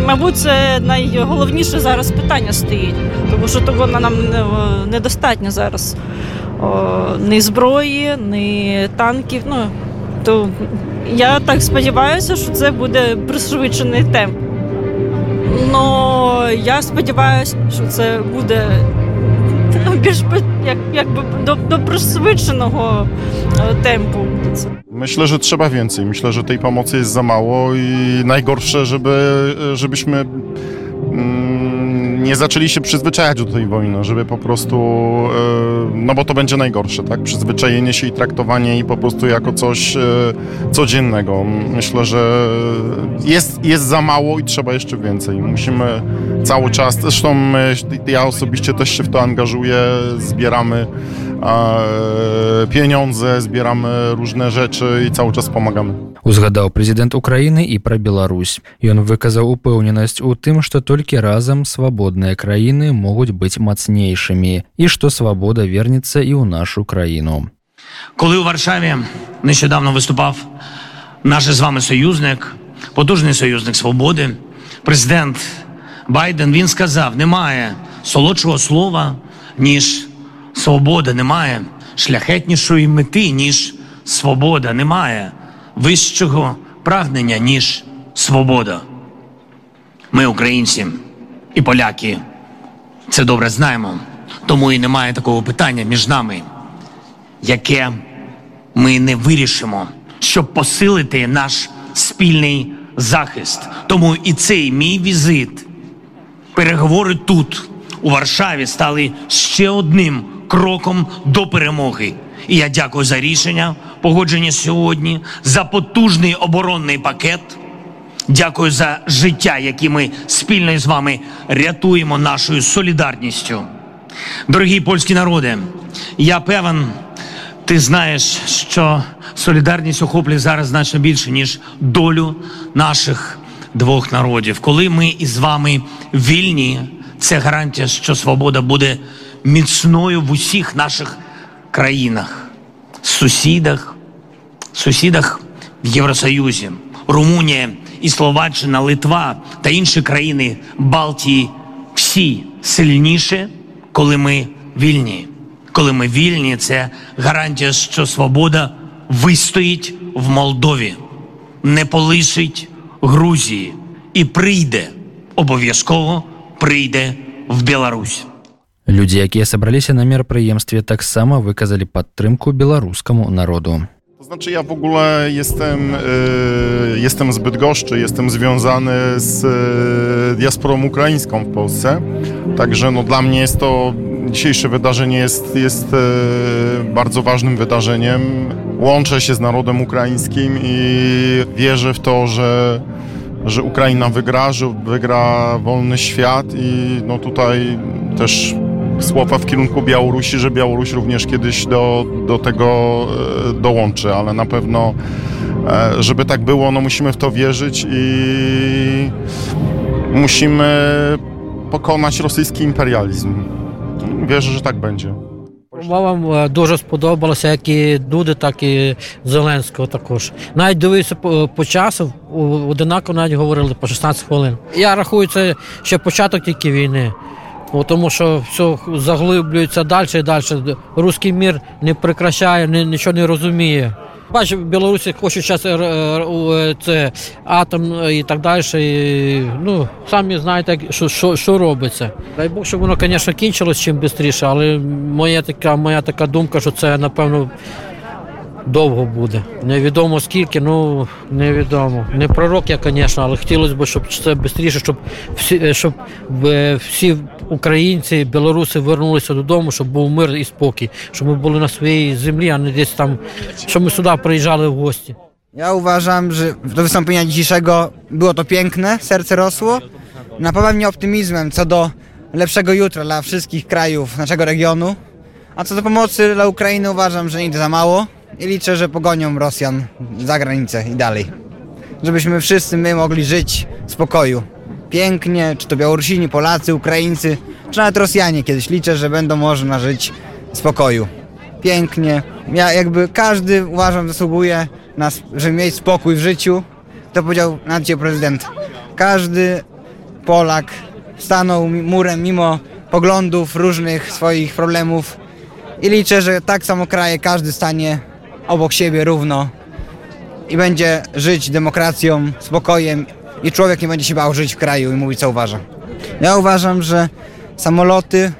Speaker 16: мабуть, це найголовніше зараз питання стоїть, тому що того нам недостатньо зараз. Ні зброї, ні танків. Ну то я так сподіваюся, що це буде пришвидшений темп. Ну я сподіваюся, що це буде більш як, jakby do, do przewyższonego tempu.
Speaker 17: Myślę, że trzeba więcej. Myślę, że tej pomocy jest za mało i najgorsze, żeby, żebyśmy mm, nie zaczęli się przyzwyczajać do tej wojny, żeby po prostu, e, no bo to będzie najgorsze, tak? Przyzwyczajenie się i traktowanie i po prostu jako coś e, codziennego. Myślę, że jest, jest za mało i trzeba jeszcze więcej. Musimy cały czas, zresztą my, ja osobiście też się w to angażuję, zbieramy e, pieniądze, zbieramy różne rzeczy i cały czas pomagamy.
Speaker 12: Узгадаў прэзідэнт Украіны і пра Беларусь. Ён выказаў упэўненасць у тым, што толькі разам свабодныя краіны могуць быць мацнейшымі і што свабода вернецца і ў нашу краіну.
Speaker 14: Коли у Варшаві нещодавно виступав наш з вами союзник, потужний союзник свободи, президент Байден він сказав: немає солодшого слова, ніж свобода, немає шляхетнішої мети, ніж свобода, немає вищого прагнення, ніж свобода. Ми, українці і поляки, це добре знаємо, тому і немає такого питання між нами, яке ми не вирішимо, щоб посилити наш спільний захист. Тому і цей мій візит, переговори тут, у Варшаві, стали ще одним кроком до перемоги. І я дякую за рішення, погоджені сьогодні, за потужний оборонний пакет. Дякую за життя, які ми спільно з вами рятуємо нашою солідарністю. Дорогі польські народи, я певен, ти знаєш, що солідарність охоплює зараз значно більше, ніж долю наших двох народів. Коли ми із вами вільні, це гарантія, що свобода буде міцною в усіх наших країнах, сусідах, сусідах в Євросоюзі, Румунія і Словаччина, Литва та інші країни Балтії всі сильніше, коли ми вільні. Коли ми вільні, це гарантія, що свобода вистоїть в Молдові, не полишить Грузії і прийде, обов'язково прийде в Білорусь.
Speaker 12: Людзі, якія сабраліся на мерапрыемстве, таксама выказалі падтрымку беларускаму народу.
Speaker 17: To znaczy ja w ogóle jestem, y, jestem z Bydgoszczy, jestem związany z y, diasporą ukraińską w Polsce, także no dla mnie jest to, dzisiejsze wydarzenie jest, jest y, bardzo ważnym wydarzeniem. Łączę się z narodem ukraińskim i wierzę w to, że, że Ukraina wygra, że wygra wolny świat i no tutaj też słowa w kierunku Białorusi, że Białoruś również kiedyś do, do tego e, dołączy, ale na pewno, e, żeby tak było, no musimy w to wierzyć i musimy pokonać rosyjski imperializm. Wierzę, że tak będzie.
Speaker 18: Вам е, дуже сподобалося, як і Дуди, так і Зеленського також. Навіть дивився по, по часу, одинаково навіть говорили по 16 хвилин. Я рахую, це ще початок тільки війни. Бо Тому що все заглиблюється далі і далі. Руський мір не прекращає, не нічого не розуміє. Бачу, Білорусі хочуть зараз це атом і так далі. І, ну, самі знаєте, що, що, що робиться. Дай Бог, щоб воно, звісно, кінчилось чим швидше, але моя така, моя така думка, що це, напевно, довго буде. Невідомо скільки, ну невідомо. Не пророк я, звісно, але хотілося б, щоб це швидше, щоб всі, е, щоб е, всі українці, білоруси вернулися додому, щоб був мир і спокій, щоб ми були на своїй землі, а не десь там, щоб ми сюди приїжджали в гості.
Speaker 19: Ja uważam, że do wystąpienia dzisiejszego było to piękne, serce rosło. Napawa mnie optymizmem co do lepszego jutra dla wszystkich krajów naszego regionu. A co do pomocy dla Ukrainy uważam, że nigdy za mało i liczę, że pogonią Rosjan za granicę i dalej. Żebyśmy wszyscy my mogli żyć w spokoju. Pięknie, czy to Białorusini, Polacy, Ukraińcy, czy nawet Rosjanie kiedyś. Liczę, że będą można żyć w spokoju. Pięknie. Ja jakby każdy uważam zasługuje na, żeby mieć spokój w życiu. To powiedział na dzisiaj prezydent. Każdy Polak stanął murem mimo poglądów, różnych swoich problemów i liczę, że tak samo kraje każdy stanie obok siebie równo i będzie żyć demokracją, spokojem i człowiek nie będzie się bał żyć w kraju i mówić co uważa. Ja uważam, że samoloty,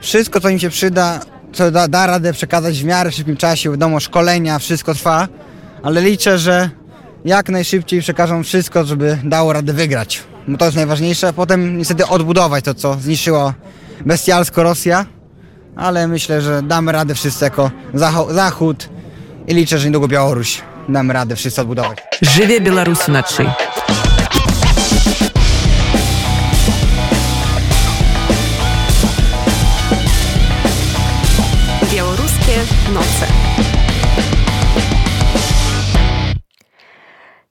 Speaker 19: wszystko co im się przyda, co da, da radę przekazać w miarę szybkim czasie, wiadomo, szkolenia, wszystko trwa, ale liczę, że jak najszybciej przekażą wszystko, żeby dało radę wygrać. Bo to jest najważniejsze, potem niestety odbudować to, co zniszczyło bestialsko Rosja, ale myślę, że damy radę wszyscy jako Zachód i liczę, że niedługo Białoruś nam radę wszyscy odbudować.
Speaker 20: Żywie
Speaker 21: Białorusi naszej!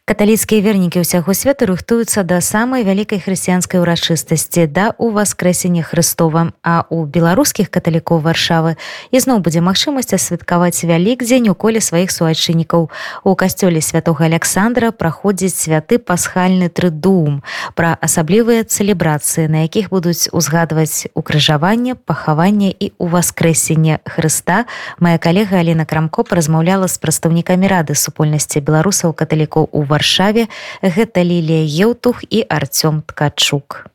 Speaker 1: Каталіцкія вернікі ўсяго свету рыхтуюцца да самай вялікай хрысціянскай урачыстасці да уваскрэсення Христова. А у беларускіх каталікоў варшавы ізноў будзе магчымасць асвяткаваць вялікдзень у коле сваіх суайчыннікаў у касцёле святого Александра праходзіць святы пасхальны трыдуум пра асаблівыя цэлебрацыі на якіх будуць узгадваць укрыжаванне пахаванне і уваскрэсення Хрыста моя калега Алена крамко паразмаўляла з прадстаўнікамі рады супольнасці беларусаў каталікоў у варшаве гэта лілія еўтух і Арцём ткачук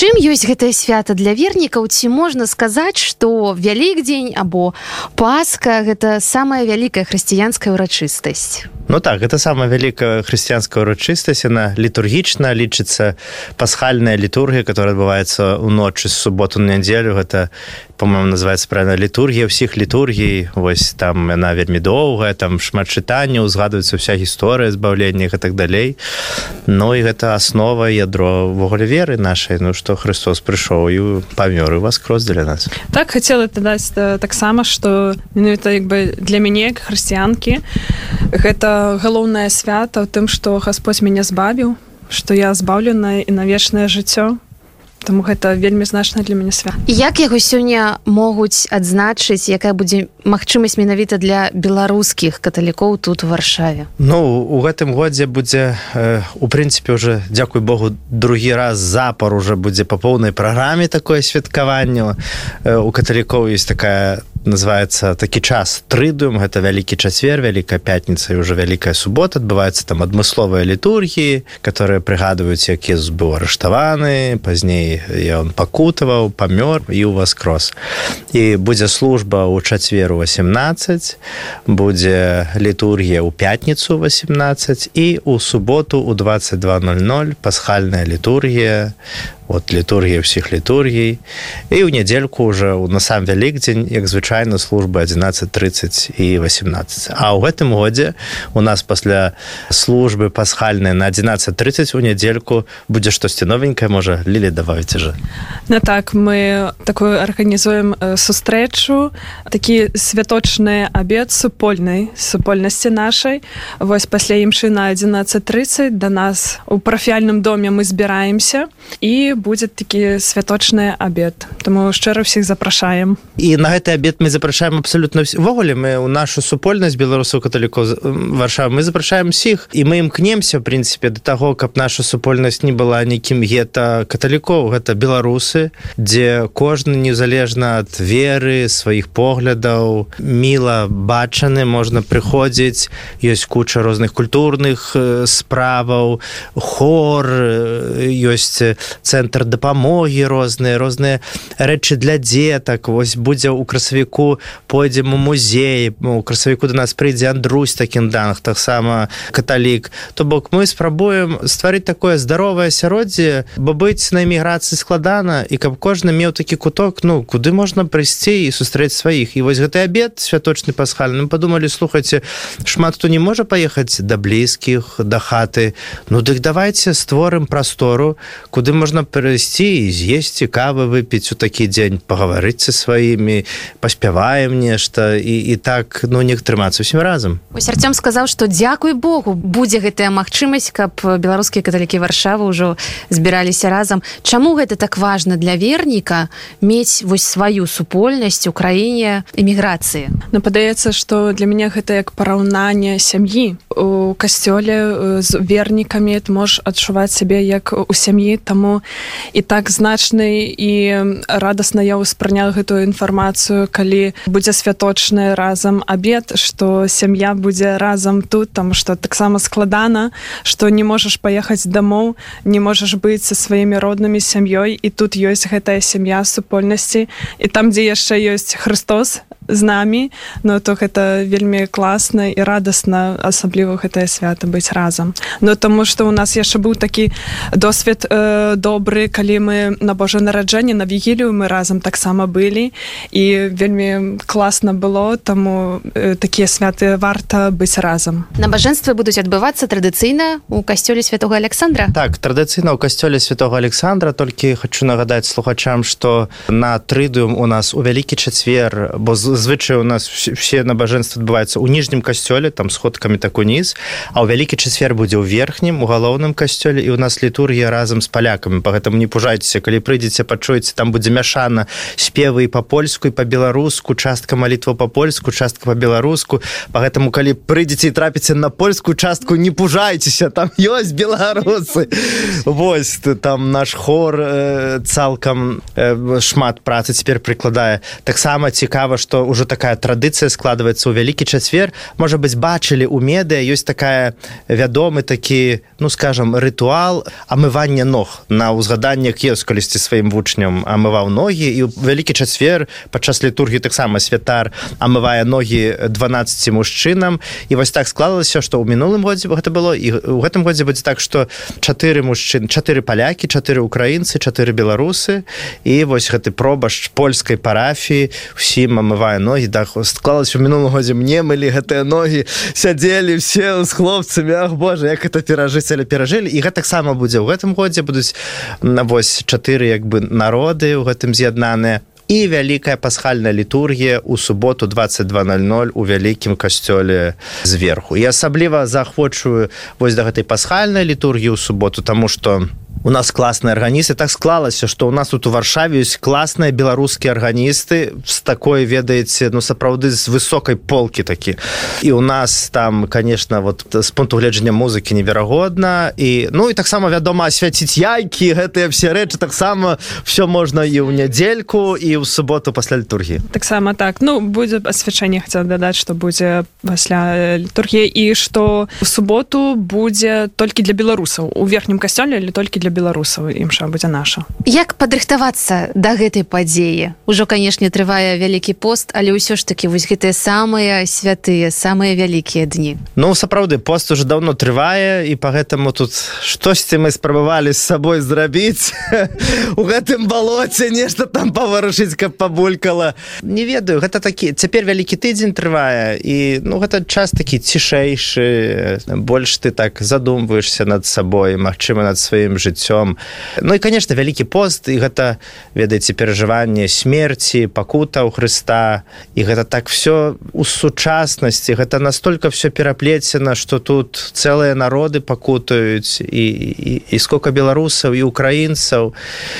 Speaker 22: Чым ёсць гэтае свята для вернікаў? Ці можна сказаць што вялікдзень або паска гэта самая вялікая хрысціянская ўрачыстасць?
Speaker 23: Ну так гэта самая вялікая хрысціянская урачыстасць яна літургічна лічыцца. Пасхальная літургія которая адбываецца ўночы з суботу на нядзелю гэта по-моему называется правильно літургія ўсіх літургій. Вось там яна вельмі доўгая там шмат чытання узгадваецца вся гісторыя збаўлення і так далей. Ну і гэта аснова ядро ввогуле веры нашай ну што Христос прыйшоў і памёр і вас крос для нас.
Speaker 24: Так хацела дадаць э, таксама што менавіта як бы для мяне як хрысціянкі гэта галоўнае свята ў тым што Господь мяне збавіў што я збаўленая і на вечнае жыццё Таму гэта вельмі значна для мяне свят
Speaker 22: як яго сёння могуць адзначыць якая будзе магчымасць менавіта для беларускіх каталікоў тут у варшаве?
Speaker 23: Ну у гэтым годзе будзе э, у прынцыпе уже дзякуй Богу другі раз запар уже будзе па поўнай праграме такое святкаванне. Э, у каталікоў есть такая называется такі час трыдум гэта вялікі чацвер вялікая пятніца і ўжо вялікая субота адбываецца там адмысловыя літургіі которые прыгадваюць як Езус быў арыштаваны пазней ён пакутаваў памёр і у вас крос і будзе служба ў чацверу 18 будзе літургія ў пятніцу 18 і у суботу у 2200 пасхальная літургія от літургія ўсіх літургій. І ў нядзельку уже на сам вялікдзень як звычайна службы 11:30 і 18 а ў гэтым годзе у нас пасля службы пасхальнай на 11:30 у нядзельку будзе штосьці новенькае можа лілі давайце же
Speaker 24: Ну так мы такую арганізуем сустрэчу такі святочны абед супольнай супольнасці нашай. Вось пасля імшы на 11:30 да нас у парафіяльным доме мы збіраемся. І будзе такі святочны абед Таму шчыра ўсіх запрашаем
Speaker 23: і на гэты абед мы запрашаем абсолютно увогуле мы у нашу супольнасць беларусаў каталікоў варшава мы запрашаем усіх і мы імкнемся прынцыпе да таго каб наша супольнасць не была нейкім гета каталікоў гэта беларусы дзе кожны незалежна ад веры сваіх поглядаў міла бачаны можна прыходзіць ёсць куча розных культурных справаў хор ёсць цэнтр дапамогі розныя розныя рэчы для дзетак. Вось будзе ў красавіку пойдзем у музей у красавіку до нас прыйдзе Андрусь такім данах таксама каталік. То бок мы спрабуем стварыць такое здаровае асяроддзе бо быць на эміграцыі складана і каб кожны меў такі куток ну куды можна прыйсці і сустрэць сваіх. І вось гэты абед святочны пасхальным падумалі слухайце шмат хто не можа паехаць да блізкіх да хаты. Ну дык давайте створым прастору куды можна прыйсці і з'есці кавы выпіць у такі дзень пагаварыць са сваімі паспяваем нешта і, і так ну не трымацца усім разам.
Speaker 22: Ось Артём сказаў што дзякуй Богу будзе гэтая магчымасць каб беларускія каталікі варшавы ўжо збіраліся разам. Чаму гэта так важна для верніка мець вось сваю супольнасць у краіне эміграцыі?
Speaker 24: Ну падаецца што для мяне гэта як параўнанне сям'і. У касцёле з вернікамі можаш адчуваць сябе як у сям'і таму і так значны і радасна я ўспрыняла гэтую інфармацыю калі будзе святочны разам абед што сям'я будзе разам тут там што таксама складана што не можаш паехаць дамоў не можаш быць са сваімі роднымі сям'ёй і тут ёсць гэтая сям'я супольнасці. І там дзе яшчэ ёсць Христос з намі но то гэта вельмі класна і радасна асабліва гэтае свята быць разам. Но таму што у нас яшчэ быў такі досвед э, добры калі мы на Божа нараджэнне на вігілію мы разам таксама былі і вельмі класна было таму э, такія святы варта быць разам.
Speaker 22: Набажэнствы будуць адбывацца традыцыйна у касцёле святого Александра?
Speaker 23: Так традыцыйна ў касцёле святого Александра толькі хочу нагадаць слухачам што на трыдум у нас у вялікі чацвер бо звычай у нас все набажэнства адбываюцца ў ніжнім касцёле там сходкамі так уніз а ў вялікі чацвер будзе ў верхнім у галоўным касцёле і у нас літургія разам з палякамі по гэтаму не пужайцеся калі прыйдзеце пачуеце там будзе мяшана спевы па-польску і па-беларуску частка малітва па-польску частка па-беларуску по гэтаму калі прыйдзеце і трапіце на польскую частку не пужайцеся там ёсць беларусы Вось там наш хор э, цалкам э, шмат працы цяпер прыкладае таксама цікава што ўжо такая традыцыя складваецца ў вялікі чацвер можа быць бачылі у медыа ёсць такая вядомы такі ну скажем рытуал амывання ног на ўзгаданне кес калісьці сваім вучням. Амываў ногі і вялікі чацвер падчас літургі таксама святар амывае ногі 12 мужчынам. І вось так склалася што ў мінулым годзе гэта было і у гэтым годзе будзе так што чатыры мужчын чатыры палякі чатыры украінцы чатыры беларусы. І вось гэты пробашч польскай парафіі усім амывае ногі да склалась у мінулым годзе мне мылі гэтыя ногі сядзелі все з хлопцамі Ах Боже як это перажыць але перажылі і гэтаксама будзе ў гэтым годзе будуць на вось чатыры як бы народы ў гэтым з'яднаныя і вялікая пасхальная літургія ў суботу 2200 у вялікім касцёле зверху. І асабліва заахвочую вось да гэтай пасхальнай літургіі ў суботу тому что у нас класныя арганісты так склалася что у нас тут у варшаве ёсць класныя беларускія арганісты з такой ведаеце ну сапраўды з высокай полки такі і у нас там конечно вот з пункту гледжання музыкі неверагодна і ну і таксама вядома асвяціць яйкі гэтыя все рэчы. Таксама все можна і ў нядзельку і ў суботу пасля літургіі.
Speaker 24: Таксама так. Ну будзе асвячэнне хацеў дадаць што будзе пасля літургіі. І што в суботу будзе толькі для беларусаў у верхнім касцёле или толькі для беларусаў імша будзе наша.
Speaker 22: Як падрыхтавацца да гэтай падзеі? Ужо канешне трывае вялікі пост але ўсё ж таки вось гэтыя самыя святыя самыя вялікія дні.
Speaker 23: Ну сапраўды пост уже давно трывае і по гэтаму тут штосьці мы спрабавалі з сабой зрабіць. *laughs* У гэтым балоце нешта там паварушыць каб пабулькала. Не ведаю гэта такі цяпер вялікі тыдзень трывае і ну гэта час такі цішэйшы. Больш ты так задумваешься над сабой Мачыма над сваім жыццём Ну і конечно вялікі пост і гэта ведаеце перажыванне смерці пакута ў Хрыста. І гэта так все у сучаснасці. Гэта настолько все пераплецена что тут цэлыя народы пакутаюць. І, і, і сколько беларусаў і украінцаў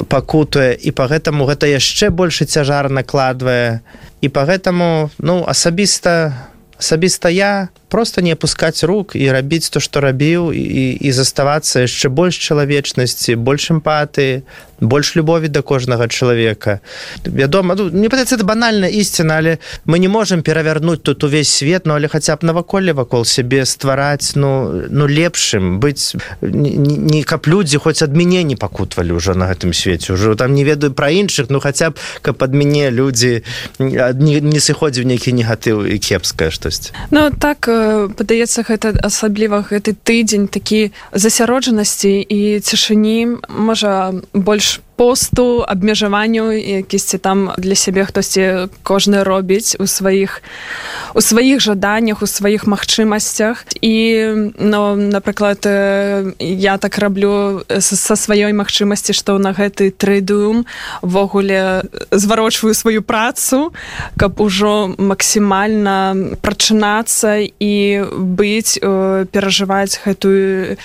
Speaker 23: пакутуе. І по гэтаму гэта яшчэ больше цяжар накладвае. І по гэтаму ну асабіста асабіста я просто не опускаць рук і рабіць то што рабіў і, і заставацца яшчэ больш чалавечнасці больш эмпаты больш любові да кожнага чалавека вядома ну, не падаецца это банальна ісціна але мы не можемм перавярнуць тут увесь свет ну але хаця б наваколле вакол сябе ствараць ну ну лепшым быць не, каб людзі хоць ад мяне не пакутвалі ўжо на гэтым свеце ўжо там не ведаю пра іншых ну хаця б каб ад мяне людзі не, не сыходзіў нейкі негатыў і кепская штосьць
Speaker 24: ну так падаецца гэта асабліва гэты тыдзень такі засяроджанасці і цішыні можа больш посту абмежаванню якісьці там для сябе хтосьці кожны робіць у сваіх у сваіх жаданнях у сваіх магчымасцях. І ну напрыклад я так раблю са сваёй магчымасці што на гэты трыдум ввогуле зварочваю сваю працу каб ужо максімальна прачынацца і быць перажываць гэтую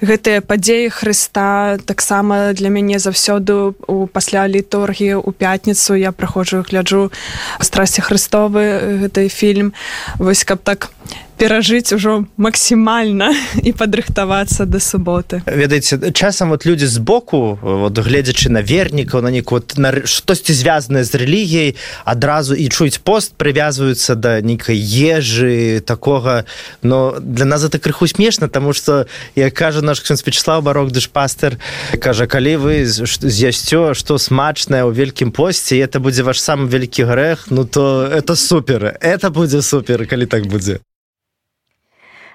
Speaker 24: гэтыя падзеі Хрыста таксама для мяне заўсёды у пасля літургіі у пятніцу я праходжу гляджу страсці хрыстовы гэты фільм. Вось каб так перажыць ужо максімальна і *laughs* падрыхтавацца да суботы
Speaker 23: ведаеце часам вот людзі збоку вот гледзячы на вернікаў на неку на штосьці звязанае з рэлігіяй адразу і чуюць пост прывязваюцца да нейкай ежы такога. Но для нас это крыху смешна тому что як кажа наш Вячеслав барок дышпастер кажа калі вы з'ясцё што смачнае ў вялікім посце это будзе ваш сам вялікі грэх ну то это супер это будзе супер калі так будзе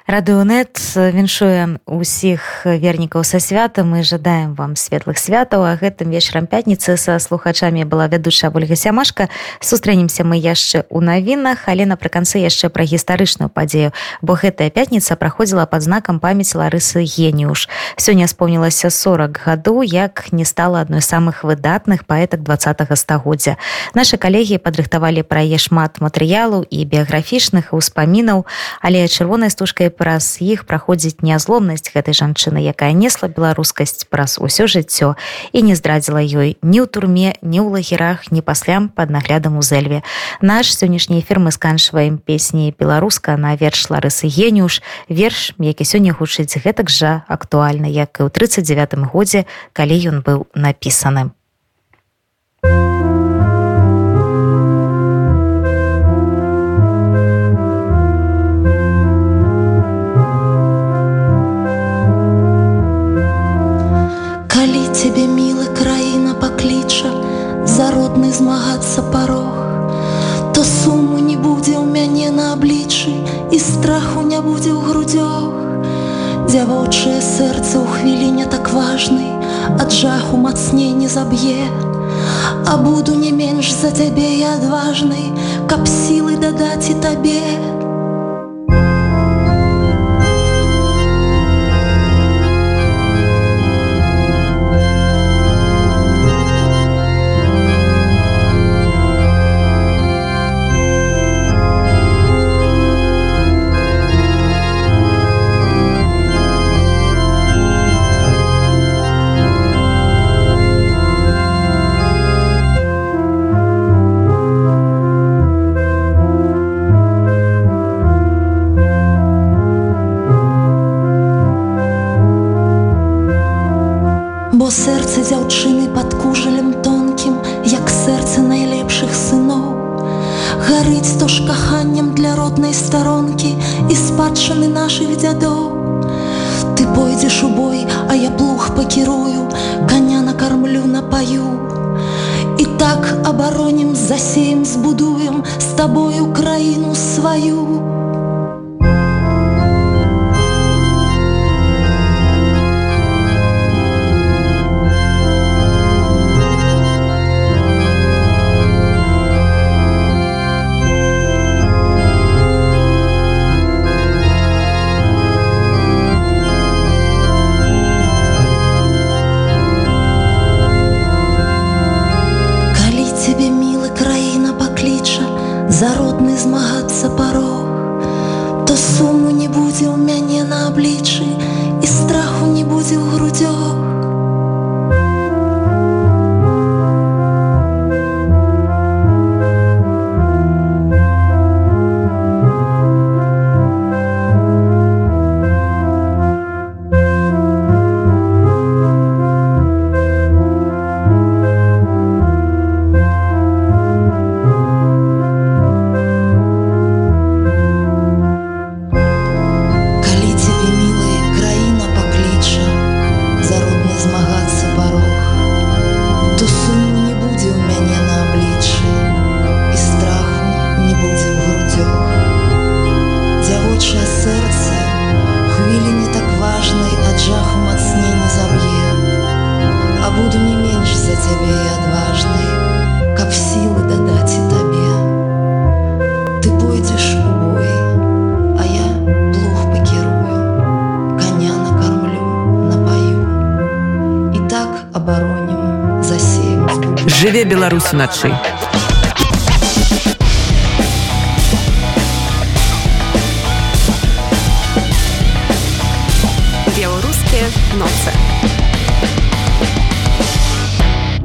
Speaker 1: радыонет віншуе усіх вернікаў са свята мы жадаем вам светлых святаў. А гэтым вечарам пятніцы са слухачамі была вядучая ольга сямашка. Сустрэнемся мы яшчэ ў навінах. Але напрыканцы яшчэ пра гістарычную падзею бо гэтая пятніца праходзіла под знакам памяці ларысы геніуш. Сёння спомнілася 40 гадоў як не стала адной з самых выдатных паэтак два стагоддзя. Нашы калегі падрыхтавалі пра яе шмат матэрыялаў і біяграфічных успамінаў але чырвонай стужкай праз іх праходзіць нязломнасць гэтай жанчыны якая несла беларускасць праз усё жыццё і не здрадзіла ёй ні ў турме ні ў лагерах ні паслям под наглядам у зэльве наш сённяшні эфір мы сканчваем песні беларуска на верш ларысы геніуш. Верш які сёння гучыць гэтак жа актуальна як і ў 39 годзе калі ён быў напісаны
Speaker 25: за родны змагацца парог. То суму не будзе ў мяне на аблічы і страху не будзе ў грудзёг дзявочае сэрца ў хвіліне так важны ад жаху мацней не заб'е. А буду не менш за цябе і адважнай каб сілы дадаць і табе. то
Speaker 21: І так